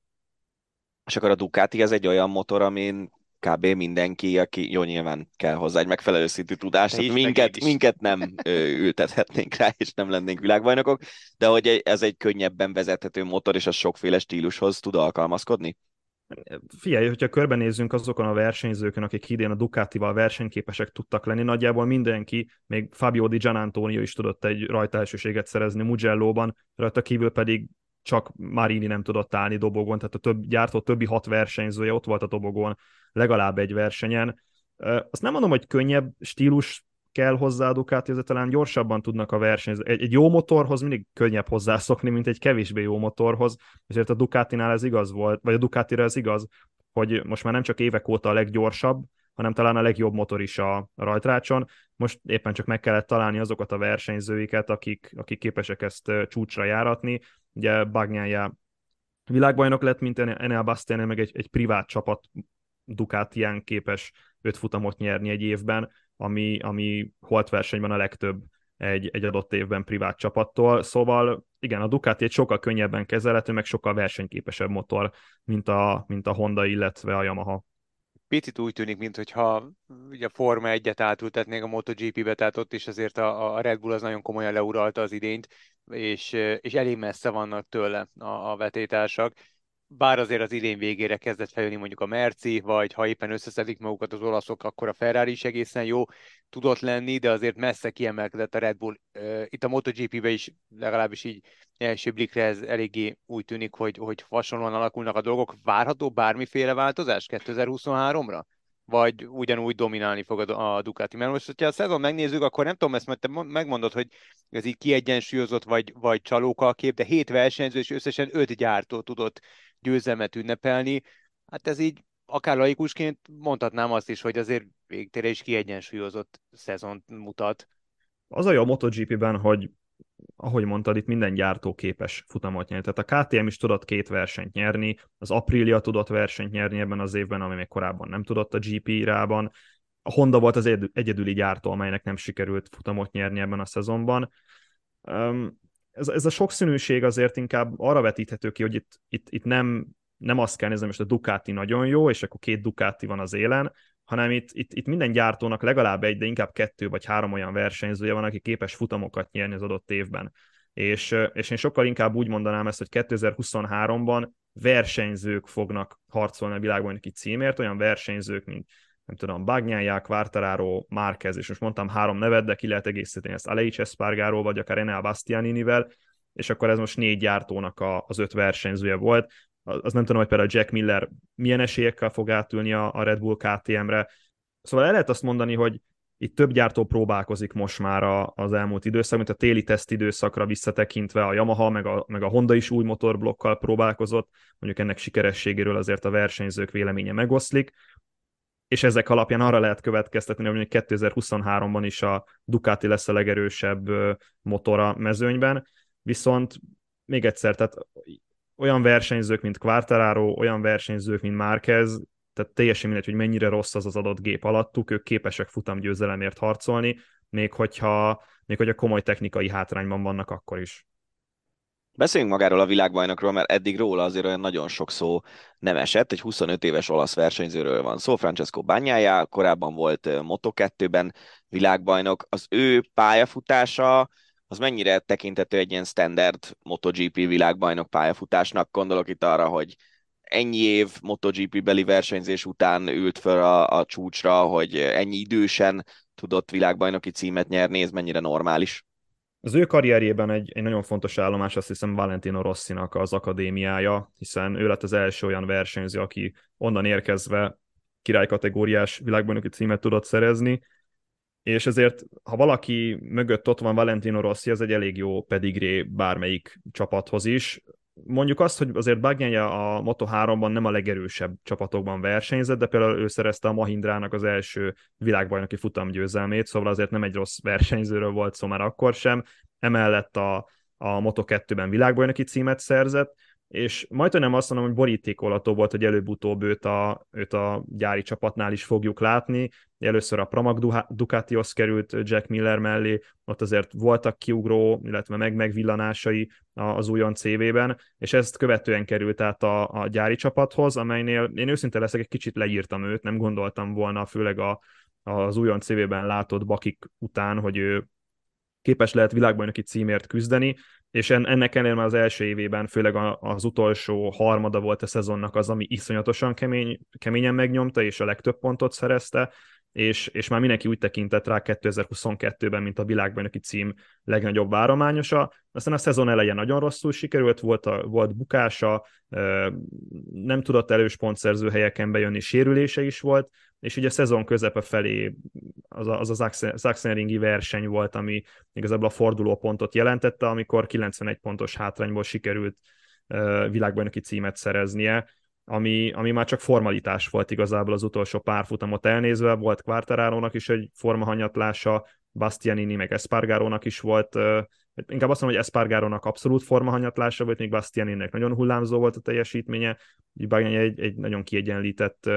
És akkor a Ducati ez egy olyan motor, amin kb. mindenki, aki jó nyilván kell hozzá egy megfelelő szintű tudás, tehát minket, minket nem ö, ültethetnénk rá, és nem lennénk világbajnokok, de hogy ez egy könnyebben vezethető motor, és az sokféle stílushoz tud alkalmazkodni? Figyelj, hogyha körbenézzünk azokon a versenyzőkön, akik idén a Ducatival versenyképesek tudtak lenni, nagyjából mindenki, még Fabio Di Gianantonio is tudott egy rajtaelsőséget szerezni Mugello-ban, rajta kívül pedig csak Marini nem tudott állni dobogon, tehát a több, gyártó többi hat versenyzője ott volt a dobogon legalább egy versenyen. Azt nem mondom, hogy könnyebb stílus kell hozzá a Ducati, azért talán gyorsabban tudnak a versenyzők. Egy, egy jó motorhoz mindig könnyebb hozzászokni, mint egy kevésbé jó motorhoz, ezért a Ducatinál ez igaz volt, vagy a Ducatira ez igaz, hogy most már nem csak évek óta a leggyorsabb, hanem talán a legjobb motor is a rajtrácson. Most éppen csak meg kellett találni azokat a versenyzőiket, akik, akik képesek ezt csúcsra járatni. Ugye Bagnyája világbajnok lett, mint Enel Bastianel, meg egy, egy privát csapat Ducatián képes öt futamot nyerni egy évben, ami, ami holt versenyben a legtöbb egy, egy adott évben privát csapattól. Szóval igen, a Ducati egy sokkal könnyebben kezelhető, meg sokkal versenyképesebb motor, mint a, mint a Honda, illetve a Yamaha picit úgy tűnik, mintha ugye a Forma 1-et átültetnék a MotoGP-be, tehát ott is azért a, a Red Bull az nagyon komolyan leuralta az idényt, és, és elég messze vannak tőle a, a vetétársak bár azért az idén végére kezdett feljönni mondjuk a Merci, vagy ha éppen összeszedik magukat az olaszok, akkor a Ferrari is egészen jó tudott lenni, de azért messze kiemelkedett a Red Bull. Itt a MotoGP-be is legalábbis így első blikre ez eléggé úgy tűnik, hogy, hogy hasonlóan alakulnak a dolgok. Várható bármiféle változás 2023-ra? Vagy ugyanúgy dominálni fog a Ducati. Mert most, hogyha a szezon megnézzük, akkor nem tudom, ezt mert te megmondod, hogy ez így kiegyensúlyozott, vagy, vagy csalóka a kép, de hét versenyző és összesen öt gyártó tudott győzelmet ünnepelni. Hát ez így akár laikusként mondhatnám azt is, hogy azért végtére is kiegyensúlyozott szezont mutat. Az a jó a MotoGP-ben, hogy ahogy mondtad, itt minden gyártó képes futamot nyerni. Tehát a KTM is tudott két versenyt nyerni, az Aprilia tudott versenyt nyerni ebben az évben, ami még korábban nem tudott a GP-rában. A Honda volt az egyedüli gyártó, amelynek nem sikerült futamot nyerni ebben a szezonban. Ez, ez a sokszínűség azért inkább arra vetíthető ki, hogy itt, itt, itt nem, nem azt kell nézni, most a Ducati nagyon jó, és akkor két Ducati van az élen, hanem itt, itt, itt minden gyártónak legalább egy, de inkább kettő vagy három olyan versenyzője van, aki képes futamokat nyerni az adott évben. És, és én sokkal inkább úgy mondanám ezt, hogy 2023-ban versenyzők fognak harcolni a világbajnoki címért, olyan versenyzők, mint nem tudom, Bagnyája, Quartararo, Márquez, és most mondtam három nevet, de ki lehet egészíteni ezt Aleix Espargaró, vagy akár Enel Bastianinivel, és akkor ez most négy gyártónak a, az öt versenyzője volt az nem tudom, hogy például Jack Miller milyen esélyekkel fog átülni a, Red Bull KTM-re, Szóval el lehet azt mondani, hogy itt több gyártó próbálkozik most már az elmúlt időszak, mint a téli teszt időszakra visszatekintve a Yamaha, meg a, meg a Honda is új motorblokkal próbálkozott, mondjuk ennek sikerességéről azért a versenyzők véleménye megoszlik, és ezek alapján arra lehet következtetni, hogy 2023-ban is a Ducati lesz a legerősebb motor a mezőnyben, viszont még egyszer, tehát olyan versenyzők, mint Quartararo, olyan versenyzők, mint Márquez, tehát teljesen mindegy, hogy mennyire rossz az az adott gép alattuk, ők képesek futamgyőzelemért harcolni, még hogyha, még hogyha komoly technikai hátrányban vannak akkor is. Beszéljünk magáról a világbajnokról, mert eddig róla azért olyan nagyon sok szó nem esett. Egy 25 éves olasz versenyzőről van szó, Francesco Bagnaia, korábban volt Moto2-ben világbajnok. Az ő pályafutása az mennyire tekintető egy ilyen standard MotoGP világbajnok pályafutásnak? Gondolok itt arra, hogy ennyi év MotoGP beli versenyzés után ült föl a, a csúcsra, hogy ennyi idősen tudott világbajnoki címet nyerni, ez mennyire normális? Az ő karrierjében egy, egy nagyon fontos állomás, azt hiszem Valentino Rossinak az akadémiája, hiszen ő lett az első olyan versenyző, aki onnan érkezve királykategóriás világbajnoki címet tudott szerezni, és ezért, ha valaki mögött ott van Valentino Rossi, az egy elég jó pedigré bármelyik csapathoz is mondjuk azt, hogy azért Bagnaia a Moto3-ban nem a legerősebb csapatokban versenyzett, de például ő szerezte a Mahindrának az első világbajnoki futamgyőzelmét, szóval azért nem egy rossz versenyzőről volt szó már akkor sem. Emellett a, a Moto2-ben világbajnoki címet szerzett, és majd nem azt mondom, hogy borítékolható volt, hogy előbb-utóbb őt a, őt a gyári csapatnál is fogjuk látni. Először a Pramac Ducatihoz került Jack Miller mellé, ott azért voltak kiugró, illetve meg megvillanásai az újon CV-ben, és ezt követően került át a, a gyári csapathoz, amelynél én őszinte leszek, egy kicsit leírtam őt, nem gondoltam volna, főleg a, az újon CV-ben látott bakik után, hogy ő képes lehet világbajnoki címért küzdeni, és ennek ellenére már az első évében, főleg az utolsó harmada volt a szezonnak az, ami iszonyatosan kemény, keményen megnyomta, és a legtöbb pontot szerezte, és, és már mindenki úgy tekintett rá 2022-ben, mint a világbajnoki cím legnagyobb várományosa. Aztán a szezon elején nagyon rosszul sikerült, volt, a, volt bukása, nem tudott elős pontszerző helyeken bejönni, sérülése is volt, és ugye a szezon közepe felé az a, az a Sachsenringi verseny volt, ami igazából a fordulópontot jelentette, amikor 91 pontos hátrányból sikerült világbajnoki címet szereznie, ami, ami már csak formalitás volt igazából az utolsó pár futamot elnézve, volt Quartararo-nak is egy formahanyatlása, Bastianini meg Espargarónak is volt, inkább azt mondom, hogy Espargarónak abszolút formahanyatlása volt, még Bastianinek nagyon hullámzó volt a teljesítménye, így egy, egy nagyon kiegyenlített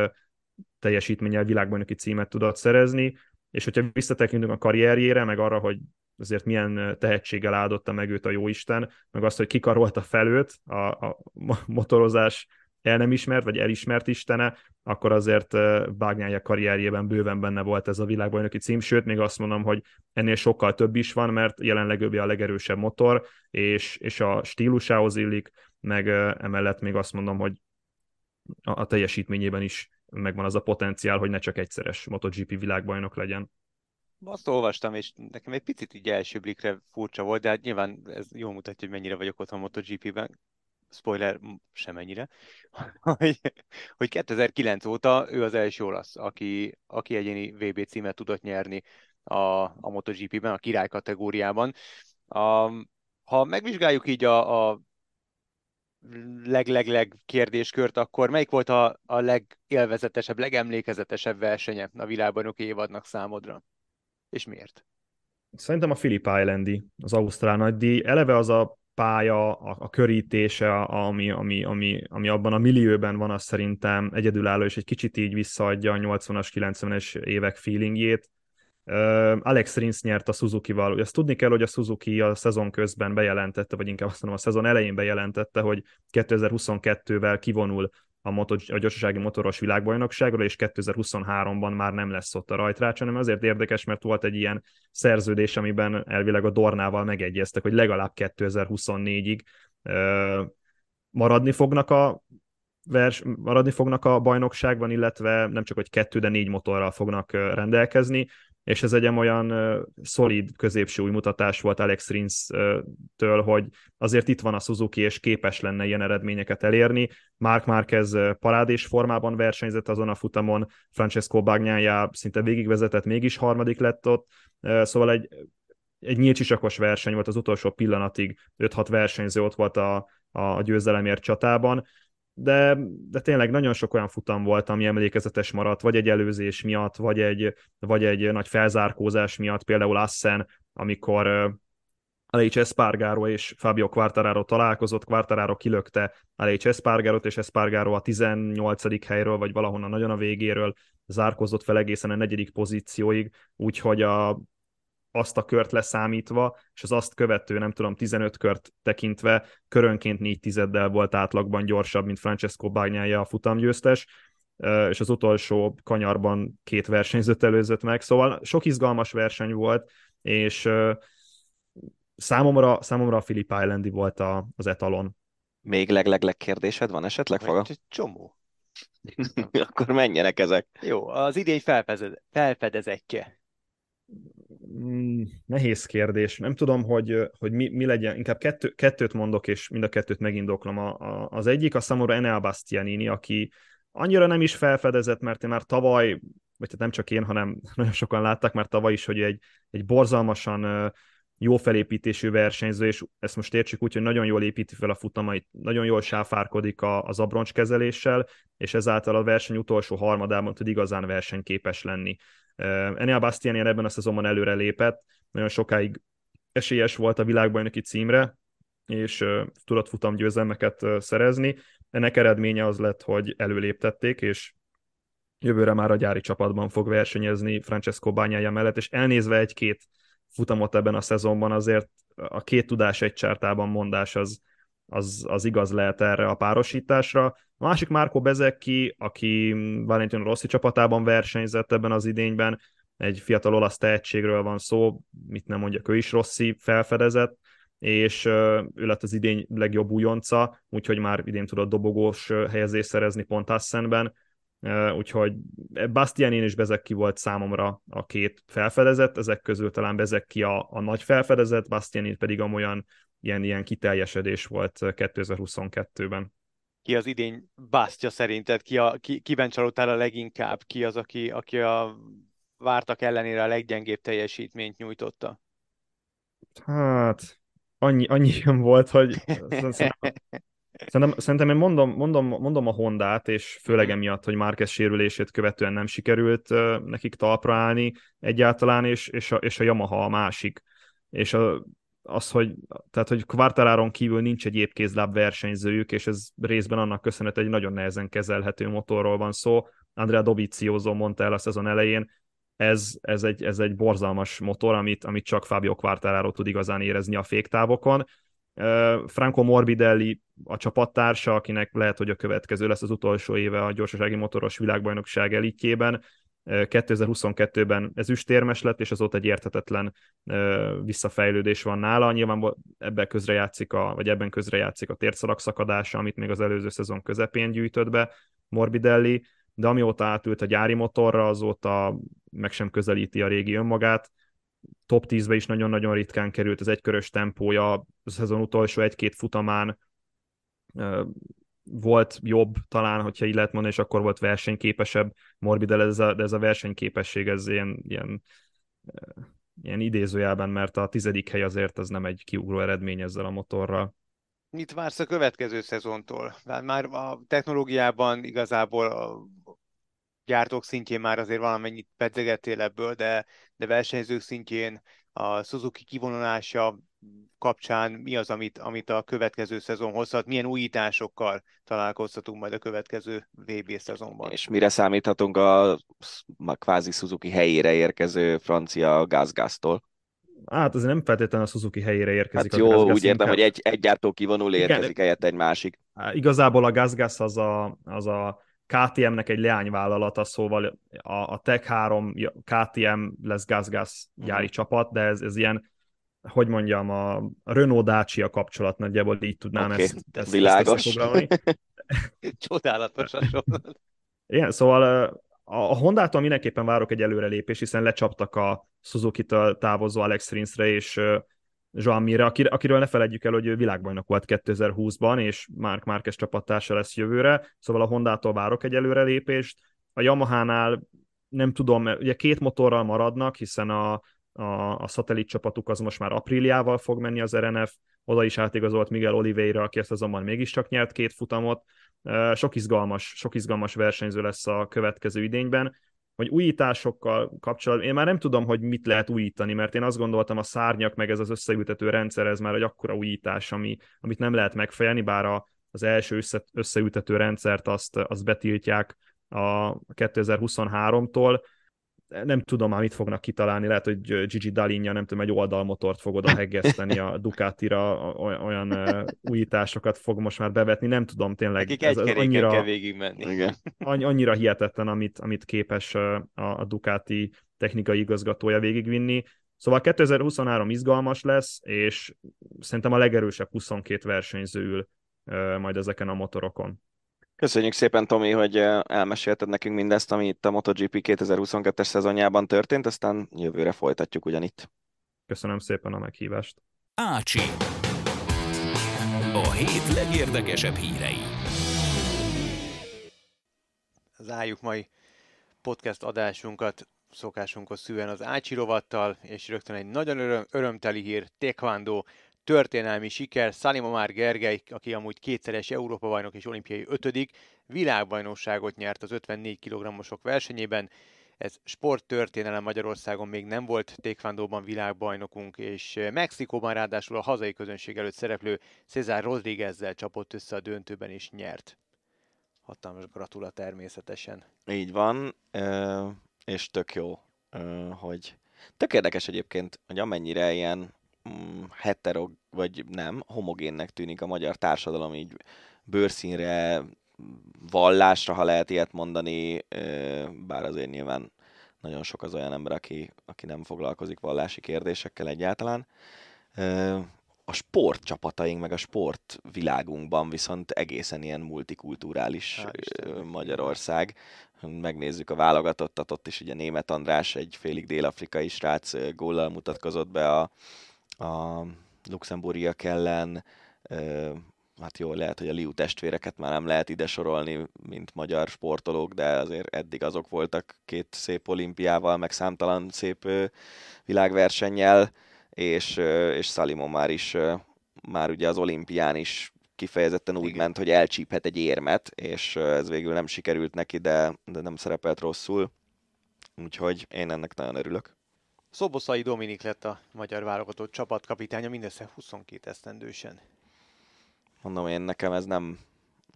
teljesítménnyel világbajnoki címet tudott szerezni, és hogyha visszatekintünk a karrierjére, meg arra, hogy azért milyen tehetséggel áldotta meg őt a jóisten, meg azt, hogy kikarolta fel őt a, a motorozás el nem ismert, vagy elismert istene, akkor azért Bágnyája karrierjében bőven benne volt ez a világbajnoki cím, sőt, még azt mondom, hogy ennél sokkal több is van, mert jelenleg ő a legerősebb motor, és, és a stílusához illik, meg emellett még azt mondom, hogy a, a teljesítményében is megvan az a potenciál, hogy ne csak egyszeres MotoGP világbajnok legyen. Azt olvastam, és nekem egy picit így első blikre furcsa volt, de hát nyilván ez jól mutatja, hogy mennyire vagyok otthon MotoGP-ben. Spoiler, semennyire. hogy, hogy 2009 óta ő az első olasz, aki, aki egyéni VB címet tudott nyerni a, a MotoGP-ben, a király kategóriában. A, ha megvizsgáljuk így a, a leg-leg-leg kérdéskört, akkor melyik volt a, a legélvezetesebb, legemlékezetesebb versenye a világbajnoki évadnak számodra? És miért? Szerintem a Philip Islandi, az Ausztrál nagydíj. Eleve az a pálya, a, a körítése, ami, ami, ami, ami abban a millióben van, az szerintem egyedülálló, és egy kicsit így visszaadja a 80-as, 90-es évek feelingjét. Alex Rins nyert a Suzuki-val. Ezt tudni kell, hogy a Suzuki a szezon közben bejelentette, vagy inkább azt mondom, a szezon elején bejelentette, hogy 2022-vel kivonul a, motor, a gyorsasági motoros világbajnokságról, és 2023-ban már nem lesz ott a rajtrács, hanem azért érdekes, mert volt egy ilyen szerződés, amiben elvileg a Dornával megegyeztek, hogy legalább 2024-ig maradni fognak a vers, maradni fognak a bajnokságban, illetve nem csak, hogy kettő, de négy motorral fognak rendelkezni, és ez egy olyan uh, szolid középső újmutatás volt Alex Rins-től, hogy azért itt van a Suzuki, és képes lenne ilyen eredményeket elérni. Mark Marquez parádés formában versenyzett azon a futamon, Francesco Bagnaia szinte végigvezetett, mégis harmadik lett ott, szóval egy, egy nyílcsisakos verseny volt az utolsó pillanatig, 5-6 versenyző ott volt a, a győzelemért csatában, de, de tényleg nagyon sok olyan futam volt, ami emlékezetes maradt, vagy egy előzés miatt, vagy egy, vagy egy nagy felzárkózás miatt, például Assen, amikor Aleix Espargaro és Fabio Quartararo találkozott, Quartararo kilökte Aleix Espargarot, és Espargaro a 18. helyről, vagy valahonnan nagyon a végéről zárkozott fel egészen a negyedik pozícióig, úgyhogy a azt a kört leszámítva, és az azt követő, nem tudom, 15 kört tekintve körönként 4 tizeddel volt átlagban gyorsabb, mint Francesco Bagnaia a futamgyőztes, és az utolsó kanyarban két versenyzőt előzött meg, szóval sok izgalmas verseny volt, és számomra, számomra a Philip Islandi volt a, az etalon. Még leg-leg-leg kérdésed van esetleg, Faga? Egy csomó. Akkor menjenek ezek. Jó, az idény felfedezettje. Mm, nehéz kérdés. Nem tudom, hogy, hogy mi, mi legyen. Inkább kettő, kettőt mondok, és mind a kettőt megindoklom. A, a, az egyik a számomra Enea Bastianini, aki annyira nem is felfedezett, mert én már tavaly, vagy hát nem csak én, hanem nagyon sokan látták már tavaly is, hogy egy, egy borzalmasan jó felépítésű versenyző, és ezt most értsük úgy, hogy nagyon jól építi fel a futamait, nagyon jól sáfárkodik a, az abroncs kezeléssel, és ezáltal a verseny utolsó harmadában tud igazán versenyképes lenni. Enel Bastiani ebben a szezonban előre lépett, nagyon sokáig esélyes volt a világbajnoki címre, és tudott futam győzelmeket szerezni. Ennek eredménye az lett, hogy előléptették, és jövőre már a gyári csapatban fog versenyezni Francesco Bányája mellett, és elnézve egy-két futamot ebben a szezonban azért a két tudás egy csártában mondás az, az, az igaz lehet erre a párosításra. A másik Márko Bezeki, aki Valentino Rossi csapatában versenyzett ebben az idényben, egy fiatal olasz tehetségről van szó, mit nem mondjak, ő is Rossi felfedezett, és ő lett az idény legjobb újonca, úgyhogy már idén tudott dobogós helyezést szerezni pont Assenben, úgyhogy Bastianin és Bezeki volt számomra a két felfedezett, ezek közül talán Bezeki a, a nagy felfedezett, Bastianin pedig amolyan ilyen, ilyen kiteljesedés volt 2022-ben. Ki az idény bástya szerinted? Ki a, ki, kiben csalódtál a leginkább? Ki az, aki, aki a vártak ellenére a leggyengébb teljesítményt nyújtotta? Hát, annyi, annyi volt, hogy Szerintem, szerintem én mondom, mondom, mondom a Hondát, és főleg emiatt, hogy Márquez sérülését követően nem sikerült nekik talpra állni egyáltalán, és, és, a, és a Yamaha a másik. És a, az, hogy, tehát, hogy Quartararon kívül nincs egy épkézláb versenyzőjük, és ez részben annak köszönhet egy nagyon nehezen kezelhető motorról van szó. Andrea Dovizioso mondta el a szezon elején, ez, ez, egy, ez egy borzalmas motor, amit, amit csak Fabio Quartararo tud igazán érezni a féktávokon. Franco Morbidelli a csapattársa, akinek lehet, hogy a következő lesz az utolsó éve a gyorsasági motoros világbajnokság elitjében. 2022-ben ezüstérmes lett, és azóta egy érthetetlen visszafejlődés van nála. Nyilván ebben közrejátszik a, vagy ebben közrejátszik a térszalak szakadása, amit még az előző szezon közepén gyűjtött be Morbidelli, de amióta átült a gyári motorra, azóta meg sem közelíti a régi önmagát. Top 10-be is nagyon-nagyon ritkán került az egykörös tempója, a szezon utolsó egy-két futamán volt jobb talán, hogyha így lehet mondani, és akkor volt versenyképesebb Morbid, de ez a, de ez a versenyképesség, ez ilyen, ilyen, ilyen idézőjelben, mert a tizedik hely azért az nem egy kiugró eredmény ezzel a motorral. Mit vársz a következő szezontól? Már a technológiában igazából a gyártók szintjén már azért valamennyit pedzegettél ebből, de, de versenyzők szintjén a Suzuki kivonulása kapcsán mi az, amit, amit a következő szezon hozhat, milyen újításokkal találkozhatunk majd a következő VB szezonban. És mire számíthatunk a, a kvázi Suzuki helyére érkező francia gázgáztól? Hát azért nem feltétlenül a Suzuki helyére érkezik. Hát jó, a úgy értem, hogy egy, egy gyártó kivonul, érkezik helyett egy másik. Igazából a GazGaz az a, az a KTM-nek egy leányvállalata, szóval a, a Tech 3 KTM lesz GazGaz gyári uh-huh. csapat, de ez, ez ilyen hogy mondjam, a Renault Dacia kapcsolat nagyjából így tudnám okay. ezt, ezt, Világos. ezt Csodálatos Igen, szóval a Hondától mindenképpen várok egy előrelépés, hiszen lecsaptak a Suzuki-től távozó Alex Rinsre és Joan Mire, akiről ne felejtjük el, hogy ő világbajnok volt 2020-ban, és Mark Márquez csapattársa lesz jövőre, szóval a Hondától várok egy előrelépést. A Yamaha-nál nem tudom, ugye két motorral maradnak, hiszen a, a, a szatellit csapatuk az most már apríliával fog menni az RNF, oda is átigazolt Miguel Oliveira, aki ezt azonban mégiscsak nyert két futamot. Sok izgalmas, sok izgalmas versenyző lesz a következő idényben. Hogy újításokkal kapcsolatban, én már nem tudom, hogy mit lehet újítani, mert én azt gondoltam a szárnyak, meg ez az összeültető rendszer, ez már egy akkora újítás, ami, amit nem lehet megfejelni, bár a, az első össze, összeültető rendszert azt, azt betiltják a 2023-tól, nem tudom már mit fognak kitalálni, lehet, hogy Gigi Dalinja, nem tudom, egy oldalmotort fog oda heggeszteni a Ducatira, olyan újításokat fog most már bevetni, nem tudom tényleg. Nekik ez, ez annyira, kell végigmenni. Igen. Annyira hihetetlen, amit, amit képes a, a Ducati technikai igazgatója végigvinni. Szóval 2023 izgalmas lesz, és szerintem a legerősebb 22 versenyző ül majd ezeken a motorokon. Köszönjük szépen, Tomi, hogy elmesélted nekünk mindezt, ami itt a MotoGP 2022-es szezonjában történt, aztán jövőre folytatjuk ugyanitt. Köszönöm szépen a meghívást. Ácsi. A hét legérdekesebb hírei. Zárjuk mai podcast adásunkat szokásunkhoz szűen az Ácsi rovattal, és rögtön egy nagyon öröm, örömteli hír, Taekwondo történelmi siker. Salim Omar Gergely, aki amúgy kétszeres Európa-bajnok és olimpiai ötödik, világbajnokságot nyert az 54 kg-osok versenyében. Ez sporttörténelem Magyarországon még nem volt tékvándóban világbajnokunk, és Mexikóban ráadásul a hazai közönség előtt szereplő César Rodriguezzel csapott össze a döntőben és nyert. Hatalmas gratula természetesen. Így van, és tök jó, hogy tök érdekes egyébként, hogy amennyire ilyen mm, hetero, vagy nem, homogénnek tűnik a magyar társadalom így bőrszínre, vallásra, ha lehet ilyet mondani, bár azért nyilván nagyon sok az olyan ember, aki, aki nem foglalkozik vallási kérdésekkel egyáltalán. A sportcsapataink, meg a sportvilágunkban viszont egészen ilyen multikulturális Há, Magyarország. Megnézzük a válogatottat, ott is ugye német András, egy félig dél-afrikai srác góllal mutatkozott be a, a luxemburgiak ellen, hát jó, lehet, hogy a Liu testvéreket már nem lehet ide sorolni, mint magyar sportolók, de azért eddig azok voltak két szép olimpiával, meg számtalan szép világversennyel, és, és Salimon már is, már ugye az olimpián is kifejezetten úgy Igen. ment, hogy elcsíphet egy érmet, és ez végül nem sikerült neki, de, de nem szerepelt rosszul. Úgyhogy én ennek nagyon örülök. Szoboszai Dominik lett a magyar válogatott csapatkapitánya mindössze 22 esztendősen. Mondom én, nekem ez nem,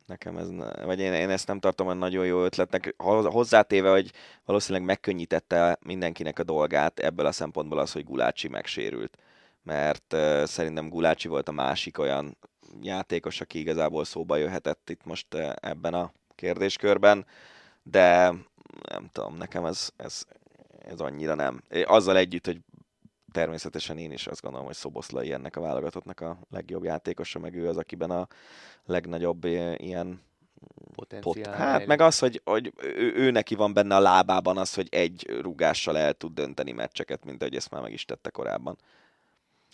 nekem ez, ne, vagy én, én ezt nem tartom olyan nagyon jó ötletnek. Hozzátéve, hogy valószínűleg megkönnyítette mindenkinek a dolgát ebből a szempontból az, hogy Gulácsi megsérült. Mert uh, szerintem Gulácsi volt a másik olyan játékos, aki igazából szóba jöhetett itt most uh, ebben a kérdéskörben, de nem tudom, nekem ez, ez, ez annyira nem. Azzal együtt, hogy természetesen én is azt gondolom, hogy Szoboszlai ennek a válogatottnak a legjobb játékosa, meg ő az, akiben a legnagyobb ilyen Pot, hát meg az, hogy, hogy ő, ő neki van benne a lábában az, hogy egy rúgással el tud dönteni meccseket, mint ahogy ezt már meg is tette korábban.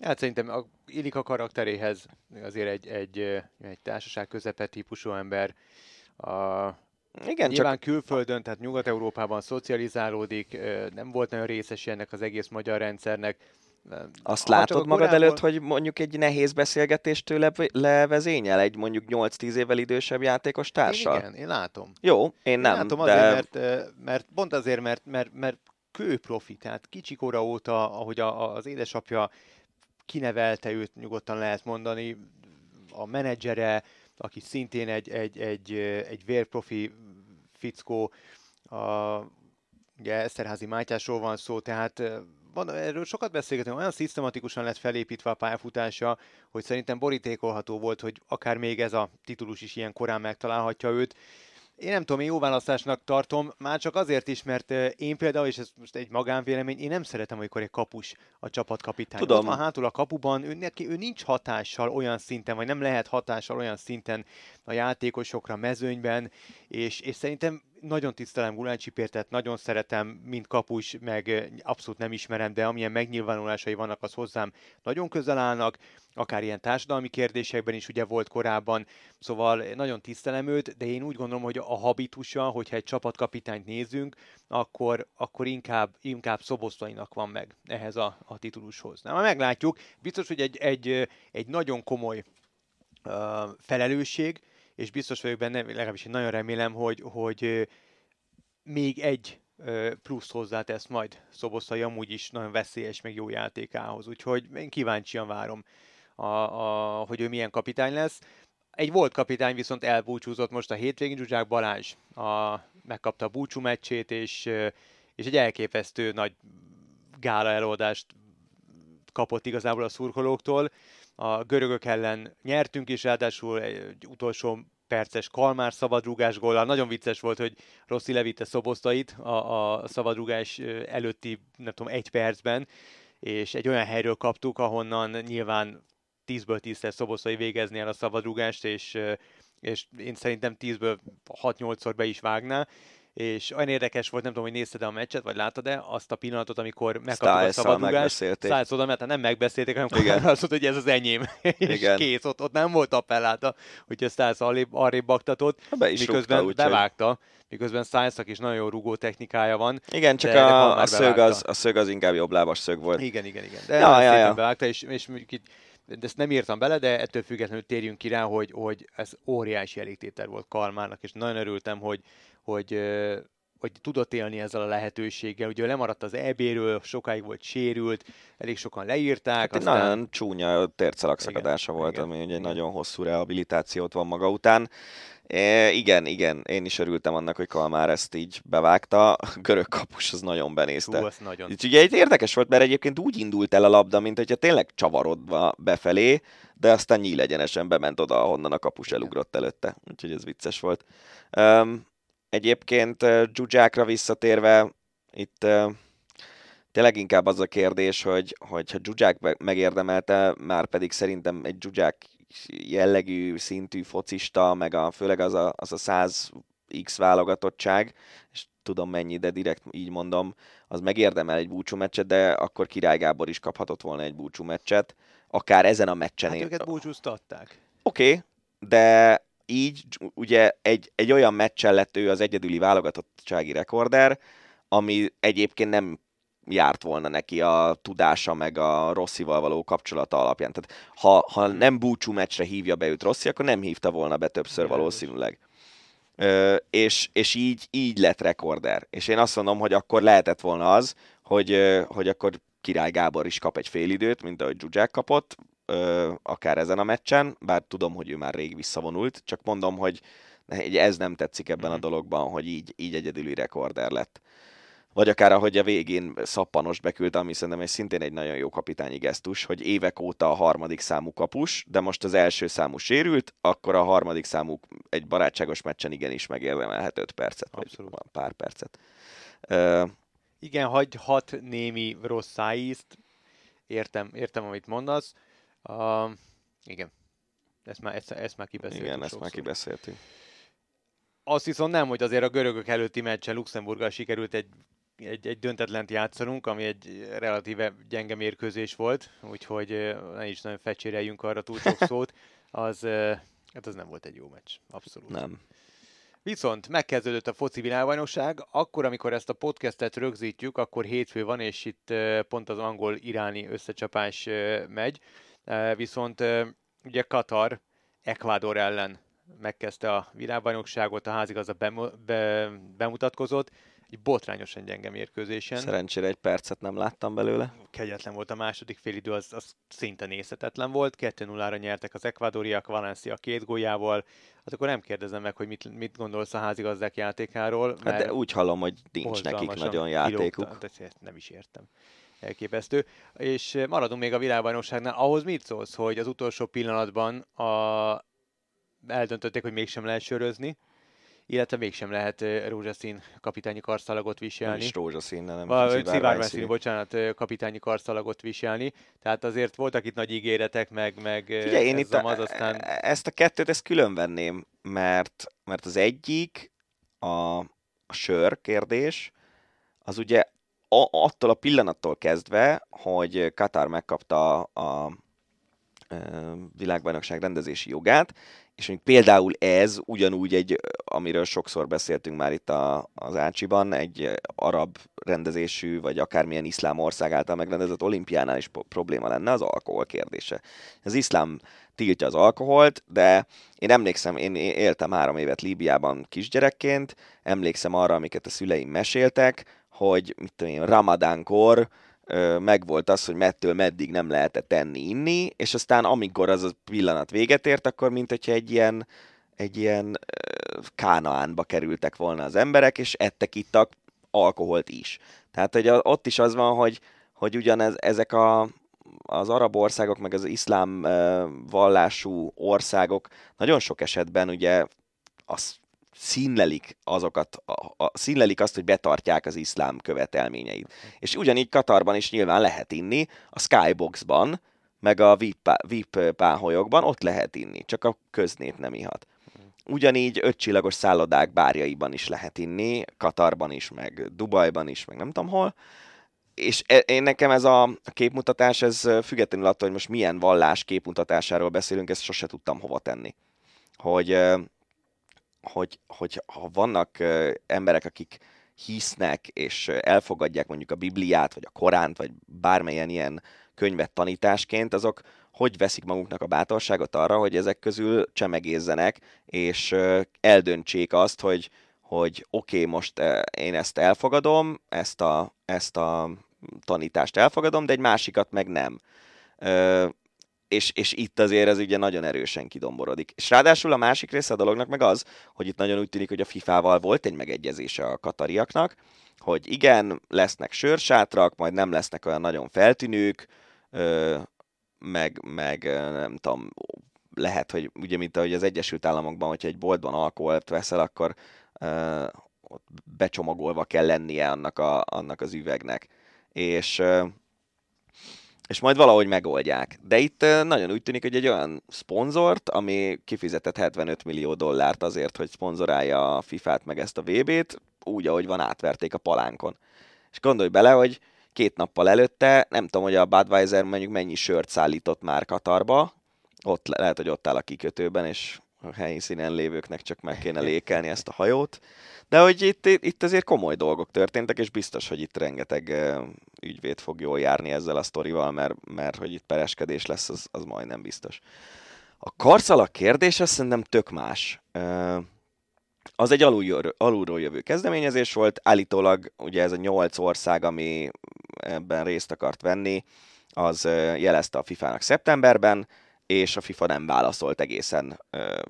Hát szerintem a, illik a karakteréhez azért egy, egy, egy társaság közepe típusú ember. A, igen, Nyilván csak... külföldön, tehát Nyugat-Európában szocializálódik, nem volt nagyon részes ennek az egész magyar rendszernek. Azt ha látod magad korábban... előtt, hogy mondjuk egy nehéz beszélgetéstől le, levezényel egy mondjuk 8-10 évvel idősebb játékos társal? Én igen, én látom. Jó, én, én nem. látom de... azért, mert, mert pont azért, mert, mert, mert kőprofi, tehát kicsikora óta, ahogy a, az édesapja kinevelte őt, nyugodtan lehet mondani, a menedzsere, aki szintén egy, egy, egy, egy vérprofi fickó, a, ugye Eszterházi Mátyásról van szó, tehát van, erről sokat beszélgetünk, olyan szisztematikusan lett felépítve a pályafutása, hogy szerintem borítékolható volt, hogy akár még ez a titulus is ilyen korán megtalálhatja őt. Én nem tudom, én jó választásnak tartom, már csak azért is, mert én például, és ez most egy magánvélemény, én nem szeretem, amikor egy kapus a csapatkapitány. Tudom. Ott van hátul a kapuban, ő, neki, ő nincs hatással olyan szinten, vagy nem lehet hatással olyan szinten a játékosokra, mezőnyben, és, és szerintem nagyon tisztelem Gulán Csipértet, nagyon szeretem, mint kapus, meg abszolút nem ismerem, de amilyen megnyilvánulásai vannak, az hozzám nagyon közel állnak, akár ilyen társadalmi kérdésekben is ugye volt korábban, szóval nagyon tisztelem őt, de én úgy gondolom, hogy a habitusa, hogyha egy csapatkapitányt nézünk, akkor, akkor inkább, inkább Szoboszlainak van meg ehhez a, a titulushoz. Na, meglátjuk, biztos, hogy egy, egy, egy nagyon komoly uh, felelősség, és biztos vagyok benne, legalábbis én nagyon remélem, hogy, hogy még egy plusz hozzátesz majd Szoboszai amúgy is nagyon veszélyes, meg jó játékához. Úgyhogy én kíváncsian várom, a, a, hogy ő milyen kapitány lesz. Egy volt kapitány viszont elbúcsúzott most a hétvégén, Zsuzsák Balázs a, megkapta a búcsú meccsét, és, és egy elképesztő nagy gála eloldást kapott igazából a szurkolóktól a görögök ellen nyertünk is, ráadásul egy utolsó perces Kalmár szabadrugás góllal. Nagyon vicces volt, hogy Rossi levitte szobosztait a, a szabadrugás előtti, nem tudom, egy percben, és egy olyan helyről kaptuk, ahonnan nyilván 10-ből 10-szer szoboszai végezni el a szabadrugást, és, és én szerintem 10-ből 6-8-szor be is vágná, és olyan érdekes volt, nem tudom, hogy nézted a meccset, vagy láttad-e azt a pillanatot, amikor megkaptuk a szabadrugást. Stiles oda, mert nem megbeszélték, hanem Igen. azt mondta, hogy ez az enyém. és Igen. kész, ott, ott nem volt appelláta, hogy a Stiles arrébb, arrébb baktatott, Be is miközben rúgta, bevágta, miközben stiles is nagyon jó rugó technikája van. Igen, csak a, a, szög az, a szög az inkább jobb lábas szög volt. Igen, igen, igen. De ja, ja, ja. bevágta, és, és itt de ezt nem írtam bele, de ettől függetlenül térjünk ki rá, hogy, hogy ez óriási elégtétel volt Kalmárnak, és nagyon örültem, hogy, hogy, hogy tudott élni ezzel a lehetőséggel. Ugye lemaradt az EB-ről, sokáig volt sérült, elég sokan leírták. Hát aztán... Nagyon csúnya tércelagszakadása volt, igen, ami ugye igen. egy nagyon hosszú rehabilitációt van maga után. É, igen, igen, én is örültem annak, hogy Kalmár ezt így bevágta. A görög kapus az nagyon benézte. Hú, nagyon. Így, ugye egy érdekes volt, mert egyébként úgy indult el a labda, mint hogyha tényleg csavarodva befelé, de aztán nyílegyenesen bement oda, ahonnan a kapus elugrott előtte. Úgyhogy ez vicces volt. Um, egyébként Zsuzsákra visszatérve, itt tényleg inkább az a kérdés, hogy, hogy ha Zsuzsák megérdemelte, már pedig szerintem egy Zsuzsák jellegű, szintű focista, meg a, főleg az a, az a 100 X válogatottság, és tudom mennyi, de direkt így mondom, az megérdemel egy búcsú meccset, de akkor Király Gábor is kaphatott volna egy búcsú meccset, akár ezen a meccsen. Hát őket búcsúztatták. Oké, okay, de így ugye egy, egy olyan meccsen lett ő az egyedüli válogatottsági rekorder, ami egyébként nem járt volna neki a tudása, meg a Rosszival való kapcsolata alapján. Tehát ha, ha nem búcsú meccsre hívja be őt Rossi, akkor nem hívta volna be többször valószínűleg. Ö, és, és így, így lett rekorder. És én azt mondom, hogy akkor lehetett volna az, hogy, hogy akkor Király Gábor is kap egy félidőt, mint ahogy Zsuzsák kapott, ö, akár ezen a meccsen, bár tudom, hogy ő már rég visszavonult, csak mondom, hogy ez nem tetszik ebben a mhm. dologban, hogy így, így egyedüli rekorder lett vagy akár ahogy a végén szappanos beküldte, ami szerintem egy szintén egy nagyon jó kapitányi gesztus, hogy évek óta a harmadik számú kapus, de most az első számú sérült, akkor a harmadik számú egy barátságos meccsen igenis megérdemelhet 5 percet, Abszolút. vagy pár percet. Uh, Igen, hagyhat némi rossz szájízt, értem, értem, amit mondasz. Uh, igen, ezt már, ezt, ezt már kibeszéltünk Igen, ezt már kibeszéltünk. Azt viszont nem, hogy azért a görögök előtti meccsen Luxemburggal sikerült egy egy, egy döntetlent játszanunk, ami egy relatíve gyenge mérkőzés volt, úgyhogy ne is nagyon fecséreljünk arra túl sok szót, az, hát az nem volt egy jó meccs, abszolút. Nem. Viszont megkezdődött a foci világbajnokság, akkor, amikor ezt a podcastet rögzítjük, akkor hétfő van, és itt pont az angol-iráni összecsapás megy, viszont ugye Katar Ecuador ellen megkezdte a világbajnokságot, a házigazda bemutatkozott, egy botrányosan gyenge mérkőzésen. Szerencsére egy percet nem láttam belőle. Kegyetlen volt a második félidő, az, az szinte nézhetetlen volt. 2-0-ra nyertek az ekvádoriak, Valencia két góljával. Hát akkor nem kérdezem meg, hogy mit, mit gondolsz a házigazdák játékáról. Hát de úgy hallom, hogy nincs nekik nagyon játékuk. Kilógta, nem is értem elképesztő. És maradunk még a világbajnokságnál. Ahhoz mit szólsz, hogy az utolsó pillanatban a... eldöntötték, hogy mégsem lehet sörözni, illetve mégsem lehet rózsaszín kapitányi karszalagot viselni. Nem is rózsaszín, nem szivárványszínű, bocsánat, kapitányi karszalagot viselni. Tehát azért voltak itt nagy ígéretek, meg, meg Figyelj, én itt a, az aztán... E- ezt a kettőt ezt külön venném, mert, mert az egyik a, sör kérdés, az ugye attól a pillanattól kezdve, hogy Katar megkapta a, a világbajnokság rendezési jogát, és még például ez ugyanúgy egy, amiről sokszor beszéltünk már itt a, az Ácsiban, egy arab rendezésű, vagy akármilyen iszlám ország által megrendezett olimpiánál is probléma lenne az alkohol kérdése. Az iszlám tiltja az alkoholt, de én emlékszem, én éltem három évet Líbiában kisgyerekként, emlékszem arra, amiket a szüleim meséltek, hogy mit tudom én, ramadánkor megvolt az, hogy mettől meddig nem lehetett tenni, inni, és aztán amikor az a pillanat véget ért, akkor mint hogyha egy ilyen, egy ilyen kánaánba kerültek volna az emberek, és ettek, ittak alkoholt is. Tehát, hogy ott is az van, hogy, hogy ugyanez, ezek a, az arab országok, meg az iszlám vallású országok nagyon sok esetben ugye az színlelik azokat, a, a, színlelik azt, hogy betartják az iszlám követelményeit. És ugyanígy Katarban is nyilván lehet inni, a Skyboxban, meg a VIP, VIP páholyokban ott lehet inni, csak a köznép nem ihat. Ugyanígy ötcsillagos szállodák bárjaiban is lehet inni, Katarban is, meg Dubajban is, meg nem tudom hol. És e, én nekem ez a képmutatás, ez függetlenül attól, hogy most milyen vallás képmutatásáról beszélünk, ezt sose tudtam hova tenni. Hogy hogy, hogy ha vannak emberek, akik hisznek és elfogadják mondjuk a Bibliát, vagy a Koránt, vagy bármilyen ilyen könyvet tanításként, azok hogy veszik maguknak a bátorságot arra, hogy ezek közül csemegézzenek, és eldöntsék azt, hogy, hogy oké, okay, most én ezt elfogadom, ezt a, ezt a tanítást elfogadom, de egy másikat meg nem és, és itt azért ez ugye nagyon erősen kidomborodik. És ráadásul a másik része a dolognak meg az, hogy itt nagyon úgy tűnik, hogy a FIFA-val volt egy megegyezése a katariaknak, hogy igen, lesznek sörsátrak, majd nem lesznek olyan nagyon feltűnők, meg, meg nem tudom, lehet, hogy ugye, mint ahogy az Egyesült Államokban, hogyha egy boltban alkoholt veszel, akkor ott becsomagolva kell lennie annak, a, annak az üvegnek. És és majd valahogy megoldják. De itt nagyon úgy tűnik, hogy egy olyan szponzort, ami kifizetett 75 millió dollárt azért, hogy szponzorálja a FIFA-t meg ezt a VB-t, úgy, ahogy van, átverték a palánkon. És gondolj bele, hogy két nappal előtte, nem tudom, hogy a Budweiser mondjuk mennyi sört szállított már Katarba, ott lehet, hogy ott áll a kikötőben, és a helyszínen lévőknek csak meg kéne lékelni ezt a hajót. De hogy itt, itt azért komoly dolgok történtek, és biztos, hogy itt rengeteg ügyvéd fog jól járni ezzel a sztorival, mert, mert hogy itt pereskedés lesz, az, az majdnem biztos. A karszalak kérdés az szerintem tök más. Az egy alulról, alulról jövő kezdeményezés volt, állítólag ugye ez a nyolc ország, ami ebben részt akart venni, az jelezte a FIFA-nak szeptemberben, és a FIFA nem válaszolt egészen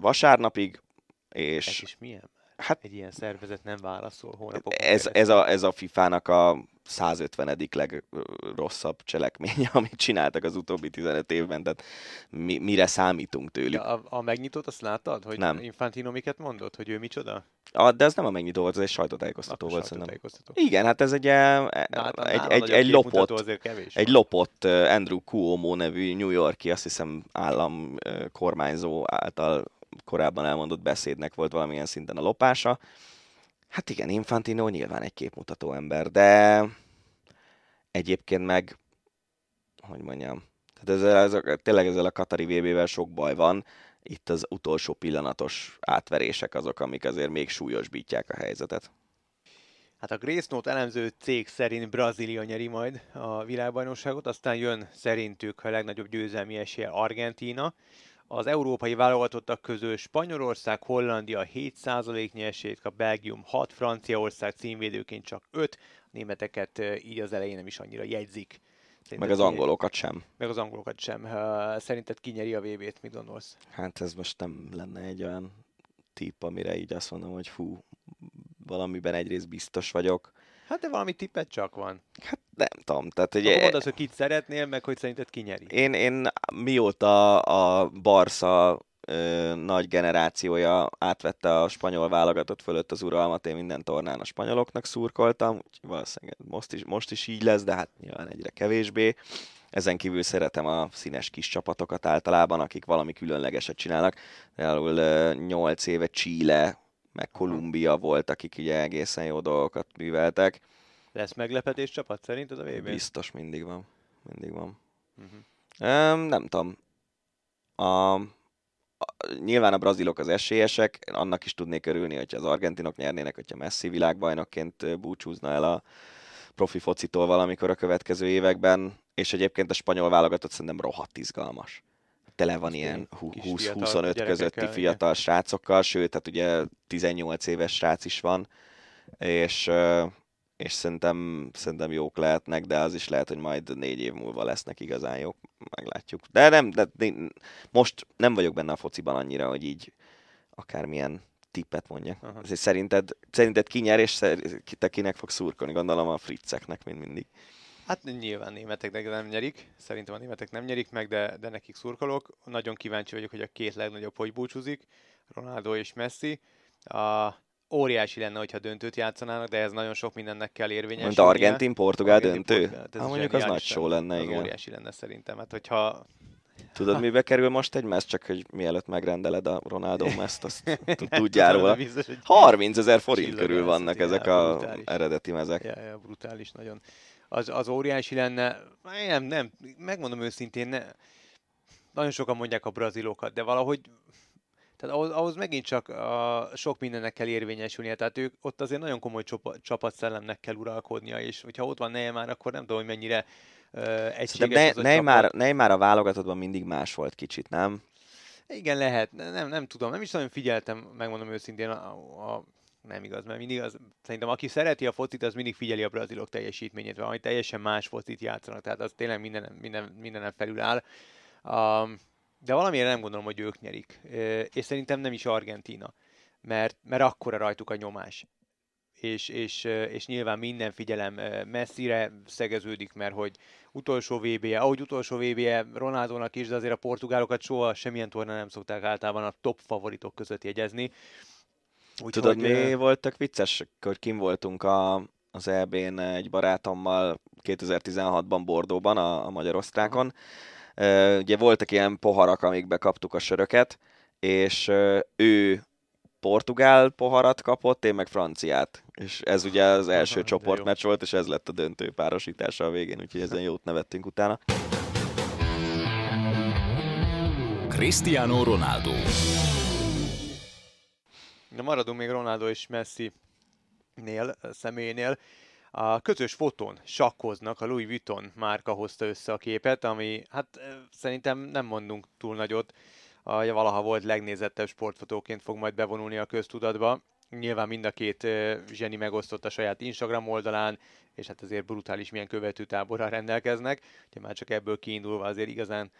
vasárnapig. És... Ez is milyen? Hát, egy ilyen szervezet nem válaszol hónapok. Ez, ez, a, ez a FIFA-nak a 150. legrosszabb cselekménye, amit csináltak az utóbbi 15 évben, tehát mi, mire számítunk tőlük. A, a megnyitót azt láttad, hogy nem. Infantino miket mondott, hogy ő micsoda? A, de ez nem a megnyitó volt, ez egy sajtótájékoztató volt szerintem. Igen, hát ez egy, e, hát, egy, egy, egy, lopott, egy lopott Andrew Cuomo nevű New Yorki, azt hiszem állam kormányzó által korábban elmondott beszédnek volt valamilyen szinten a lopása. Hát igen, Infantino nyilván egy képmutató ember, de egyébként meg, hogy mondjam, tehát ezzel, ezzel, tényleg ezzel a Katari VB-vel sok baj van, itt az utolsó pillanatos átverések azok, amik azért még súlyosbítják a helyzetet. Hát a Grace Note elemző cég szerint Brazília nyeri majd a világbajnokságot, aztán jön szerintük a legnagyobb győzelmi esélye Argentína, az európai válogatottak közül Spanyolország, Hollandia 7% nyersét kap, Belgium 6, Franciaország címvédőként csak 5, a németeket így az elején nem is annyira jegyzik. Szerinted meg az angolokat sem. Meg az angolokat sem. Szerinted ki nyeri a VB-t, mit gondolsz? Hát ez most nem lenne egy olyan tipp, amire így azt mondom, hogy fú, valamiben egyrészt biztos vagyok. Hát de valami tippet csak van. Hát nem tudom. Tehát, hogy Akkor mondd azt, hogy kit szeretnél, meg hogy szerinted ki nyeri. Én, én mióta a Barca ö, nagy generációja átvette a spanyol válogatott fölött az uralmat, én minden tornán a spanyoloknak szurkoltam, úgyhogy valószínűleg most is, most is így lesz, de hát nyilván egyre kevésbé. Ezen kívül szeretem a színes kis csapatokat általában, akik valami különlegeset csinálnak. Például 8 éve Chile meg Kolumbia volt, akik ugye egészen jó dolgokat műveltek. Lesz meglepetés csapat szerinted a vb Biztos mindig van. Mindig van. Uh-huh. Um, nem tudom. A, nyilván a brazilok az esélyesek, annak is tudnék örülni, hogyha az argentinok nyernének, hogyha Messi világbajnokként búcsúzna el a profi focitól valamikor a következő években, és egyébként a spanyol válogatott szerintem rohadt izgalmas. Tele van ilyen 20-25 közötti fiatal igen. srácokkal, sőt, tehát ugye 18 éves srác is van, és és szerintem, szerintem jók lehetnek, de az is lehet, hogy majd négy év múlva lesznek igazán jók, meglátjuk. De nem, de most nem vagyok benne a fociban annyira, hogy így akármilyen tippet mondjak. Aha. szerinted, szerinted ki nyer, és te kinek fog szurkolni? Gondolom a fricceknek, mint mindig. Hát nyilván németeknek nem nyerik, szerintem a németek nem nyerik meg, de, de nekik szurkolok. Nagyon kíváncsi vagyok, hogy a két legnagyobb hogy búcsúzik, Ronaldo és Messi. A, óriási lenne, hogyha döntőt játszanának, de ez nagyon sok mindennek kell érvényesülnie. Mint Argentin, Portugál döntő? Portugál. Hát mondjuk az nagy show lenne, igen. óriási lenne szerintem. Hát, hogyha Tudod, mibe kerül most egy mez, csak hogy mielőtt megrendeled a Ronaldo mezt, azt tudjál róla. 30 ezer forint körül vannak ezek a eredeti mezek. Ja, brutális nagyon. Az, az óriási lenne, nem, nem, megmondom őszintén, ne, nagyon sokan mondják a brazilokat, de valahogy tehát ahhoz, ahhoz megint csak a, sok mindennek kell érvényesülnie, tehát ők ott azért nagyon komoly csapat, csapatszellemnek kell uralkodnia, és hogyha ott van Neymar, akkor nem tudom, hogy mennyire uh, egységes ne, az a Neymar, csapat. Neymar a válogatottban mindig más volt kicsit, nem? Igen, lehet, nem, nem tudom, nem is nagyon figyeltem, megmondom őszintén, a, a nem igaz, mert mindig az, szerintem aki szereti a focit, az mindig figyeli a brazilok teljesítményét, vagy teljesen más focit játszanak, tehát az tényleg minden, minden, mindenen felül áll. Um, de valamiért nem gondolom, hogy ők nyerik. És szerintem nem is Argentína, mert, mert akkora rajtuk a nyomás. És, és, és nyilván minden figyelem messzire szegeződik, mert hogy utolsó VB-je, ahogy utolsó VB-je Ronaldónak is, de azért a portugálokat soha semmilyen torna nem szokták általában a top favoritok között jegyezni. Úgy, Tudod, hogy, mi voltak vicces, hogy kim voltunk a, az EB-n egy barátommal 2016-ban Bordóban, a, a Magyarosztrákon, uh-huh Ugye voltak ilyen poharak, amikbe kaptuk a söröket, és ő portugál poharat kapott, én meg franciát. És ez ugye az első Aha, csoportmeccs volt, és ez lett a döntő párosítása a végén, úgyhogy ezen jót nevettünk utána. Cristiano Ronaldo Na maradunk még Ronaldo és Messi nél, személynél. A közös fotón sakkoznak, a Louis Vuitton márka hozta össze a képet, ami hát szerintem nem mondunk túl nagyot, a valaha volt legnézettebb sportfotóként fog majd bevonulni a köztudatba. Nyilván mind a két zseni megosztott a saját Instagram oldalán, és hát azért brutális milyen követőtáborral rendelkeznek, ugye már csak ebből kiindulva azért igazán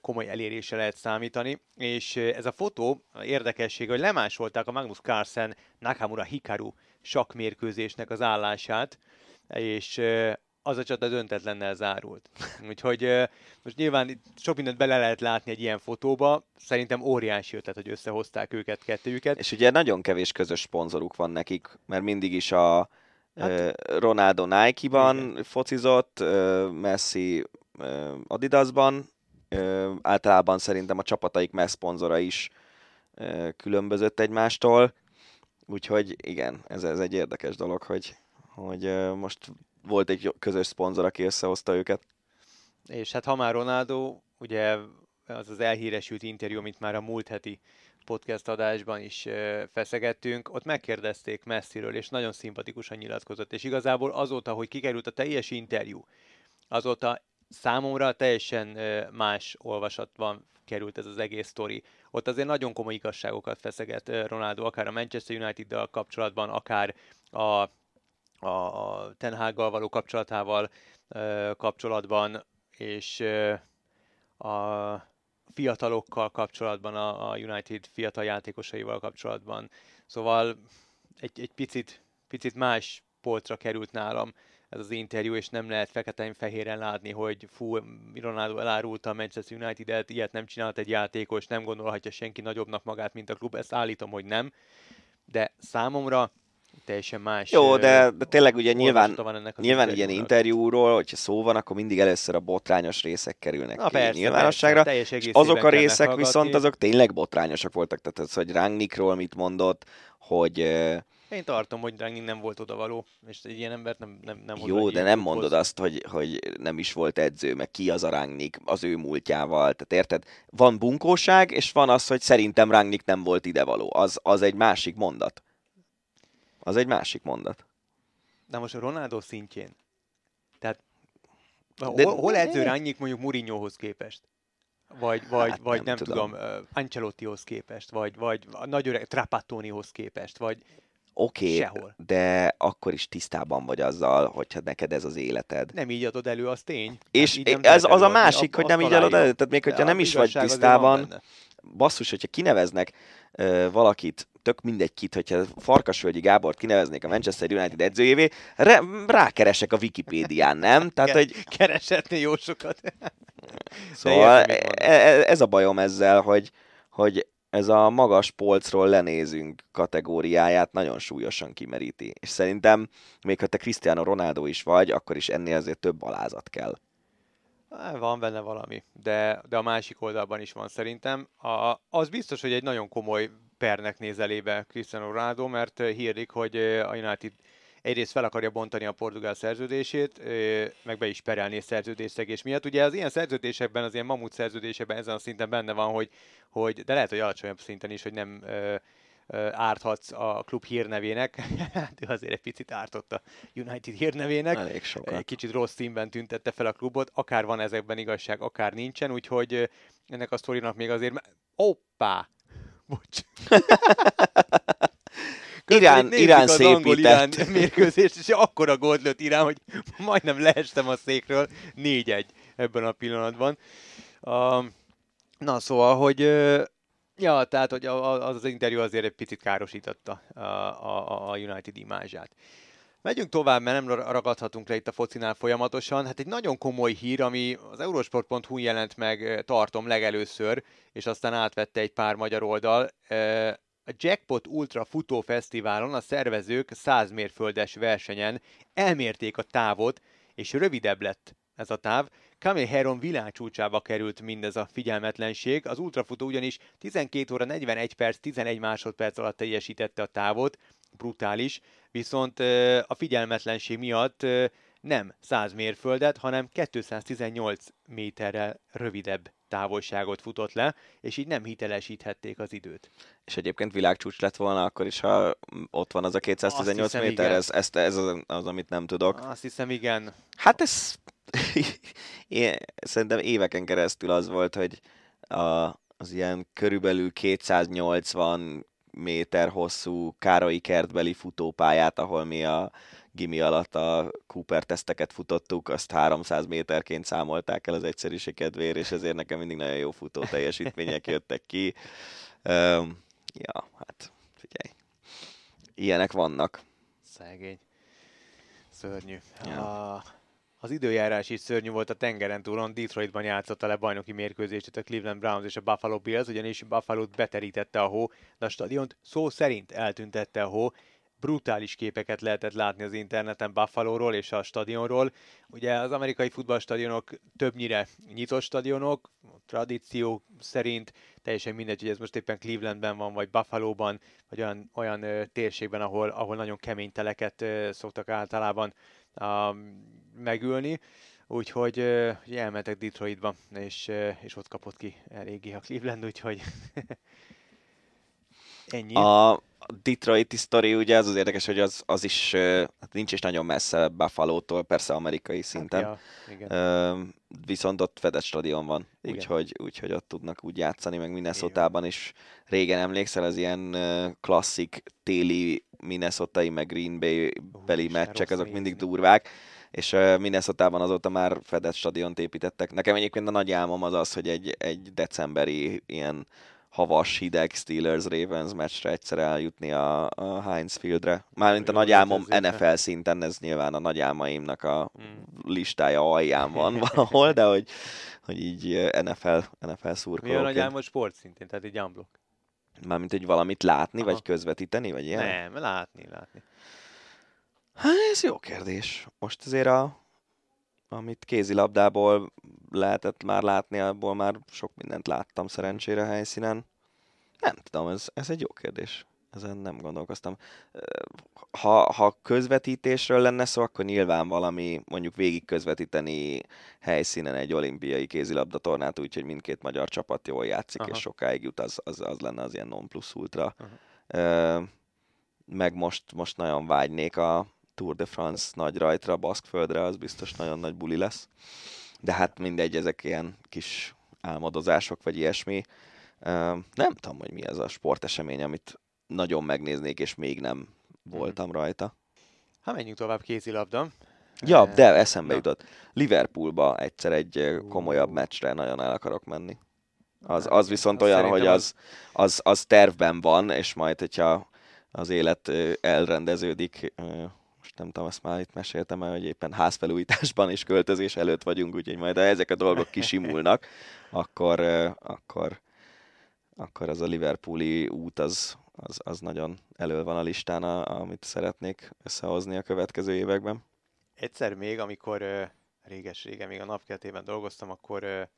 komoly elérése lehet számítani. És ez a fotó érdekesség, hogy lemásolták a Magnus Carlsen Nakamura Hikaru sakmérkőzésnek az állását, és az a csata döntetlennel zárult. Úgyhogy most nyilván itt sok mindent bele lehet látni egy ilyen fotóba, szerintem óriási ötlet, hogy összehozták őket, kettőjüket. És ugye nagyon kevés közös szponzoruk van nekik, mert mindig is a hát, Ronaldo Nike-ban igen. focizott, Messi Adidasban, általában szerintem a csapataik messzponzora is különbözött egymástól, úgyhogy igen, ez, ez egy érdekes dolog, hogy hogy most volt egy közös szponzor, aki összehozta őket. És hát ha már Ronaldo, ugye az az elhíresült interjú, amit már a múlt heti podcast adásban is feszegettünk, ott megkérdezték Messiről, és nagyon szimpatikusan nyilatkozott, és igazából azóta, hogy kikerült a teljes interjú, azóta számomra teljesen más olvasatban került ez az egész sztori. Ott azért nagyon komoly igazságokat feszeget Ronaldo, akár a Manchester United-dal kapcsolatban, akár a a, Tenhággal való kapcsolatával kapcsolatban, és a fiatalokkal kapcsolatban, a, United fiatal játékosaival kapcsolatban. Szóval egy, egy picit, picit más polcra került nálam ez az interjú, és nem lehet feketén-fehéren látni, hogy fú, Ronaldo elárulta a Manchester United-et, ilyet nem csinált egy játékos, nem gondolhatja senki nagyobbnak magát, mint a klub, ezt állítom, hogy nem. De számomra teljesen más. Jó, de, de tényleg ugye nyilván, van ennek nyilván ilyen interjúról, hogyha szó van, akkor mindig először a botrányos részek kerülnek Na ki persze, nyilvánosságra. persze, teljes és azok a részek meghallgatni. viszont azok tényleg botrányosak voltak. Tehát az, hogy Rangnickról mit mondott, hogy Én tartom, hogy Rangnick nem volt odavaló, és egy ilyen embert nem, nem, nem jó, de nem mondod azt, hogy, hogy nem is volt edző, meg ki az a Rangnick az ő múltjával. Tehát érted? Van bunkóság, és van az, hogy szerintem Rangnick nem volt idevaló. Az, az egy másik mondat. Az egy másik mondat. De most a Ronaldo szintjén. Tehát hol, De- hol edző Rangnick mondjuk Mourinhohoz képest? Vagy, vagy, Hát vagy nem nem, tudom. tudom, uh, Ancelottihoz képest, vagy, vagy a nagy öreg Trapattonihoz képest, vagy Oké, okay, Sehol. de akkor is tisztában vagy azzal, hogyha neked ez az életed. nem így adod elő, az tény. És így nem ez az a másik, ab- hogy nem így adod elő. Tehát még hogyha nem is vagy tisztában, basszus, hogyha kineveznek ö, valakit, tök mindegy kit, hogyha Farkasvölgyi Gábort kineveznék a Manchester United edzőjévé, re, rákeresek a Wikipédián, nem? Tehát, hogy Keresetni jó sokat. Szóval e- e- ez a bajom ezzel, hogy, hogy ez a magas polcról lenézünk kategóriáját nagyon súlyosan kimeríti. És szerintem, még ha te Cristiano Ronaldo is vagy, akkor is ennél azért több alázat kell. Van benne valami, de, de a másik oldalban is van szerintem. A, az biztos, hogy egy nagyon komoly pernek néz elébe Cristiano Ronaldo, mert ö, hírlik, hogy ö, a United egyrészt fel akarja bontani a portugál szerződését, ö, meg be is perelni szerződésszegés miatt. Ugye az ilyen szerződésekben, az ilyen mamut szerződésekben ezen a szinten benne van, hogy, hogy de lehet, hogy alacsonyabb szinten is, hogy nem árthatsz a klub hírnevének. Hát ő azért egy picit ártott a United hírnevének Elég egy sokat. kicsit rossz színben tüntette fel a klubot, akár van ezekben igazság, akár nincsen, úgyhogy ennek a sztorinak még azért... Hoppá! Bocs. Irán- Irán az angol-irán szépített. mérkőzést, és akkora gólt lőtt Irán, hogy majdnem leestem a székről. 4-1 ebben a pillanatban. Um, na szóval, hogy Ja, tehát hogy a- a- az az interjú azért egy picit károsította a, a, a United imázsát. Megyünk tovább, mert nem ragadhatunk le itt a focinál folyamatosan. Hát egy nagyon komoly hír, ami az eurosport.hu jelent meg, tartom legelőször, és aztán átvette egy pár magyar oldal. A Jackpot Ultra Futó Fesztiválon a szervezők 100 mérföldes versenyen elmérték a távot, és rövidebb lett ez a táv. Kamil Heron világcsúcsába került mindez a figyelmetlenség. Az ultrafutó ugyanis 12 óra 41 perc 11 másodperc alatt teljesítette a távot, brutális, viszont a figyelmetlenség miatt nem 100 mérföldet, hanem 218 méterrel rövidebb távolságot futott le, és így nem hitelesíthették az időt. És egyébként világcsúcs lett volna, akkor is, ha ott van az a 218 Azt hiszem, méter, igen. ez, ez, ez az, az, amit nem tudok. Azt hiszem, igen. Hát ez én, szerintem éveken keresztül az volt, hogy a, az ilyen körülbelül 280 méter hosszú Károlyi kertbeli futópályát, ahol mi a gimi alatt a Cooper teszteket futottuk, azt 300 méterként számolták el az egyszerűség kedvéért, és ezért nekem mindig nagyon jó futó teljesítmények jöttek ki. Um, ja, hát figyelj. Ilyenek vannak. Szegény. Szörnyű. Ja. A, az időjárás is szörnyű volt a tengeren túlon. Detroitban játszotta le bajnoki mérkőzést a Cleveland Browns és a Buffalo Bills, ugyanis Buffalo-t beterítette a hó, de a stadiont szó szerint eltüntette a hó. Brutális képeket lehetett látni az interneten Buffalo-ról és a stadionról. Ugye az amerikai futballstadionok többnyire nyitott stadionok, tradíció szerint, teljesen mindegy, hogy ez most éppen Clevelandben van, vagy Buffalo-ban, vagy olyan, olyan ö, térségben, ahol, ahol nagyon kemény teleket ö, szoktak általában um, megülni. Úgyhogy ugye elmentek Detroitba, és, ö, és ott kapott ki eléggé a Cleveland, úgyhogy ennyi. A Detroiti sztori ugye az az érdekes, hogy az, az is hát nincs is nagyon messze Buffalo-tól, persze amerikai szinten. Hát, ja, igen. Viszont ott fedett stadion van, Igen. úgyhogy, úgyhogy ott tudnak úgy játszani, meg Minnesota-ban is régen emlékszel, az ilyen klasszik téli Minnesota-i, meg Green Bay beli Isten, meccsek, azok mindig durvák, és Minnesota-ban azóta már fedett stadiont építettek. Nekem egyébként a nagy álmom az az, hogy egy, egy decemberi ilyen havas, hideg Steelers-Ravens meccsre egyszer eljutni a, a Heinz Fieldre. Mármint a nagy álmom. NFL szinten, ez nyilván a nagy álmaimnak a Mm. listája alján van valahol, de hogy, hogy így NFL, NFL Mi a nagy szurkolóként. álmod sport szintén, tehát egy unblock. Mármint, hogy valamit látni, Aha. vagy közvetíteni, vagy ilyen? Nem, látni, látni. Hát ez jó kérdés. Most azért a, amit kézilabdából lehetett már látni, abból már sok mindent láttam szerencsére a helyszínen. Nem tudom, ez, ez egy jó kérdés. Ezen nem gondolkoztam. Ha, ha közvetítésről lenne szó, akkor nyilván valami mondjuk végig közvetíteni helyszínen egy olimpiai kézilabda tornát, úgyhogy mindkét magyar csapat jól játszik, Aha. és sokáig jut, az, az, az lenne az ilyen non plus ultra. Aha. Meg most, most nagyon vágynék a Tour de France nagy rajtra, Baszkföldre, az biztos nagyon nagy buli lesz. De hát mindegy, ezek ilyen kis álmodozások, vagy ilyesmi. Nem tudom, hogy mi ez a sportesemény, amit nagyon megnéznék, és még nem voltam rajta. Hát menjünk tovább kézilabda. Ja, Eh, de eszembe na. jutott. Liverpoolba egyszer egy ö, komolyabb meccsre nagyon el akarok menni. Az, Hát, az viszont az olyan, hogy az, az, az tervben van, és majd, hogyha az élet ö, elrendeződik, most nem tudom, ezt már itt meséltem el, hogy éppen házfelújításban és költözés előtt vagyunk, úgyhogy majd ha ezek a dolgok kisimulnak, akkor, akkor, akkor az a Liverpooli út az, az, az nagyon elő van a listán, a, amit szeretnék összehozni a következő években. Egyszer még, amikor ö, réges-régen még a napkeltében dolgoztam, akkor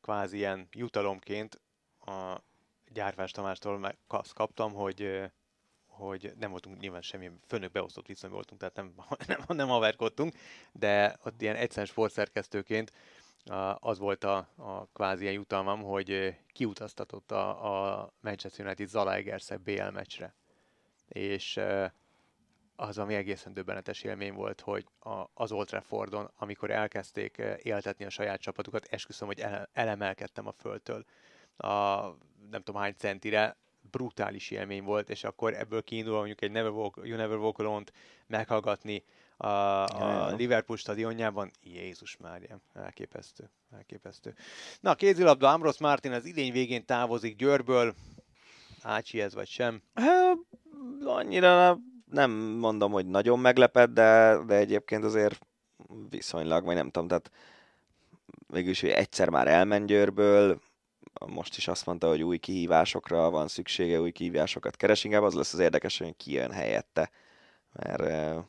kvázi ilyen jutalomként a Gyárvás Tamástól azt kaptam, hogy hogy nem voltunk nyilván semmi főnök beosztott viszonyban voltunk, tehát nem, nem, nem haverkodtunk, de ott ilyen egyszerűen sportszerkesztőként az volt a, a kvázi jutalmam, hogy kiutaztatott a, a Manchester United Zalaegerszeg BL meccsre. És az, ami egészen döbbenetes élmény volt, hogy a, az Old Traffordon, amikor elkezdték éltetni a saját csapatukat, esküszöm, hogy ele, elemelkedtem a földtől a nem tudom hány centire, brutális élmény volt, és akkor ebből kiindulva mondjuk egy Never Walk, You Never Walk Alone-t meghallgatni a, a Ja, ja. Liverpool stadionjában, Jézus Mária, elképesztő, elképesztő. Na, kézilabda, Ambrose Martin az idény végén távozik Győrből, Ácsi ez vagy sem. Hát, annyira nem mondom, hogy nagyon meglepett, de, de egyébként azért viszonylag, vagy nem tudom, tehát végülis, hogy egyszer már elment Győrből, most is azt mondta, hogy új kihívásokra van szüksége, új kihívásokat keres, inkább az lesz az érdekes, hogy ki jön helyette, mert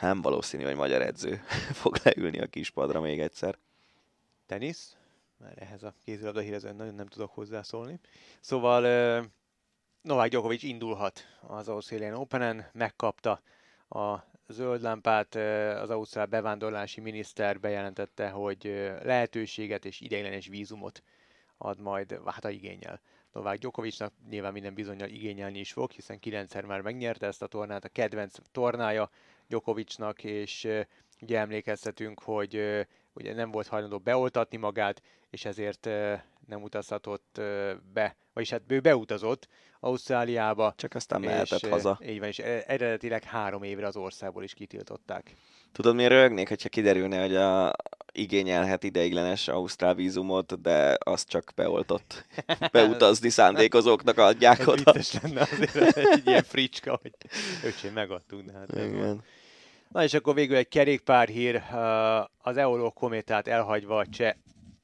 nem valószínű, hogy magyar edző fog leülni a kispadra még egyszer. tenisz, mert ehhez a kézilabda hírezően nagyon nem tudok hozzászólni. Szóval Novák Djokovic indulhat az Australian Open-en, megkapta a zöld lámpát, az ausztrál bevándorlási miniszter bejelentette, hogy lehetőséget és ideiglenes vízumot ad majd, hát a igényel. Novák Djokovicnak nyilván minden bizonyal igényelni is fog, hiszen kilencszer már megnyerte ezt a tornát, a kedvenc tornája Djokovicnak, és ugye emlékeztetünk, hogy ugye nem volt hajlandó beoltatni magát, és ezért nem utazhatott be, vagyis hát ő beutazott Ausztráliába, Csak aztán mehetett és, haza. Így van, és e- eredetileg három évre az országból is kitiltották. Tudod, miért rögnék, hogyha kiderülne, hogy a igényelhet ideiglenes ausztrál vízumot, de azt csak beoltott beutazni szándékozóknak adják Ez oda. vicces lenne azért egy ilyen fricska, hogy öcsém megadtuk, de hát ez van. Na és akkor végül egy kerékpárhír, uh, az Euro Kométát elhagyva a cseh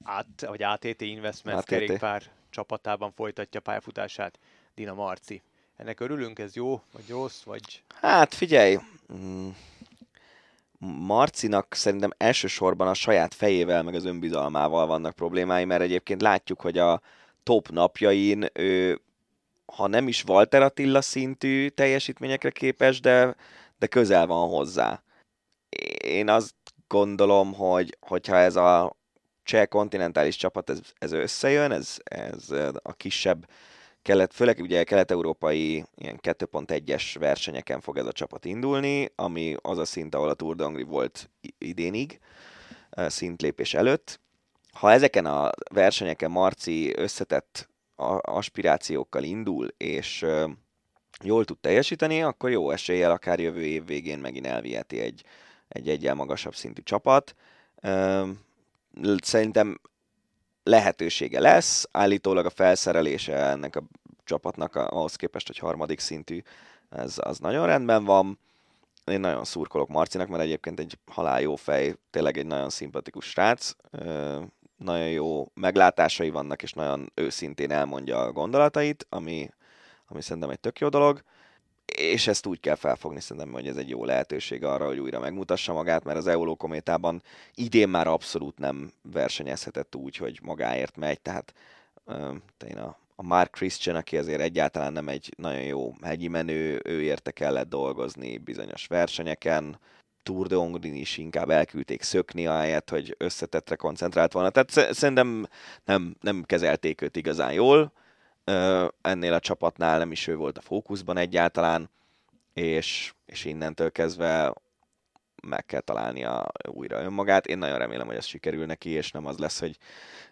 át, vagy ATT Investments ATT. kerékpár csapatában folytatja pályafutását Dina Marci. Ennek örülünk, ez jó, vagy rossz, vagy Hát figyelj, mm, Marcinak szerintem elsősorban a saját fejével, meg az önbizalmával vannak problémái, mert egyébként látjuk, hogy a top napjain ő, ha nem is Walter Attila szintű teljesítményekre képes, de, de közel van hozzá. Én azt gondolom, hogy hogyha ez a cseh kontinentális csapat ez, ez összejön, ez, ez a kisebb kelet, főleg ugye kelet-európai ilyen 2.1-es versenyeken fog ez a csapat indulni, ami az a szint, ahol a Tour de Hongrie volt idénig, eh, szintlépés előtt. Ha ezeken a versenyeken Marci összetett aspirációkkal indul, és ö, jól tud teljesíteni, akkor jó eséllyel akár jövő év végén megint elviheti egy, egy egyel magasabb szintű csapat. Szerintem lehetősége lesz, állítólag a felszerelése ennek a csapatnak ahhoz képest, hogy harmadik szintű, ez az nagyon rendben van. Én nagyon szurkolok Marcinak, mert egyébként egy halál jó fej, tényleg egy nagyon szimpatikus srác. Nagyon jó meglátásai vannak, és nagyon őszintén elmondja a gondolatait, ami, ami szerintem egy tök jó dolog és ezt úgy kell felfogni szerintem, hogy ez egy jó lehetőség arra, hogy újra megmutassa magát, mert az Euló kométában idén már abszolút nem versenyezhetett úgy, hogy magáért megy, tehát én a, a Mark Christian, aki azért egyáltalán nem egy nagyon jó hegyi menő, ő érte kellett dolgozni bizonyos versenyeken, Tour de Hongrin is inkább elküldték szökni ahelyett, hogy összetettre koncentrált volna. Tehát szerintem nem, nem kezelték őt igazán jól, ennél a csapatnál nem is ő volt a fókuszban egyáltalán, és, és innentől kezdve meg kell találnia újra önmagát. Én nagyon remélem, hogy ez sikerül neki, és nem az lesz, hogy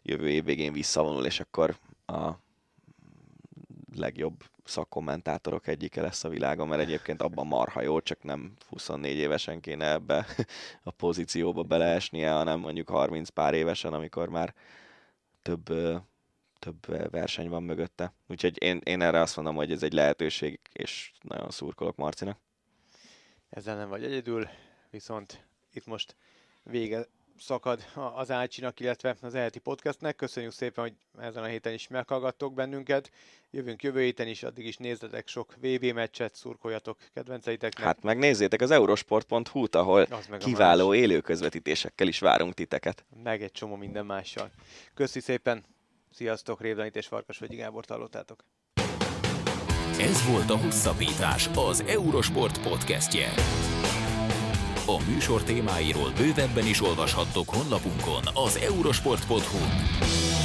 jövő év végén visszavonul, és akkor a legjobb szakkommentátorok egyike lesz a világon, mert egyébként abban marha jó, csak nem 24 évesen kéne ebbe a pozícióba beleesnie, hanem mondjuk 30 pár évesen, amikor már több több verseny van mögötte. Úgyhogy én, én erre azt mondom, hogy ez egy lehetőség, és nagyon szurkolok Marcinak. Ezzel nem vagy egyedül, viszont itt most vége szakad az Ácsinak, illetve az eheti podcastnek. Köszönjük szépen, hogy ezen a héten is meghallgattok bennünket. Jövünk jövő héten is, addig is nézzetek sok VB meccset, szurkoljatok kedvenceiteknek. Hát megnézzétek az eurosport.hu-t, ahol kiváló élő közvetítésekkel is várunk titeket. Meg egy csomó minden mással. Köszi szépen, Sziasztok, Révdanit és Farkas vagy Gábor hallottátok. Ez volt a Hosszabbítás, az Eurosport podcastje. A műsor témáiról bővebben is olvashattok honlapunkon az eurosport.hu.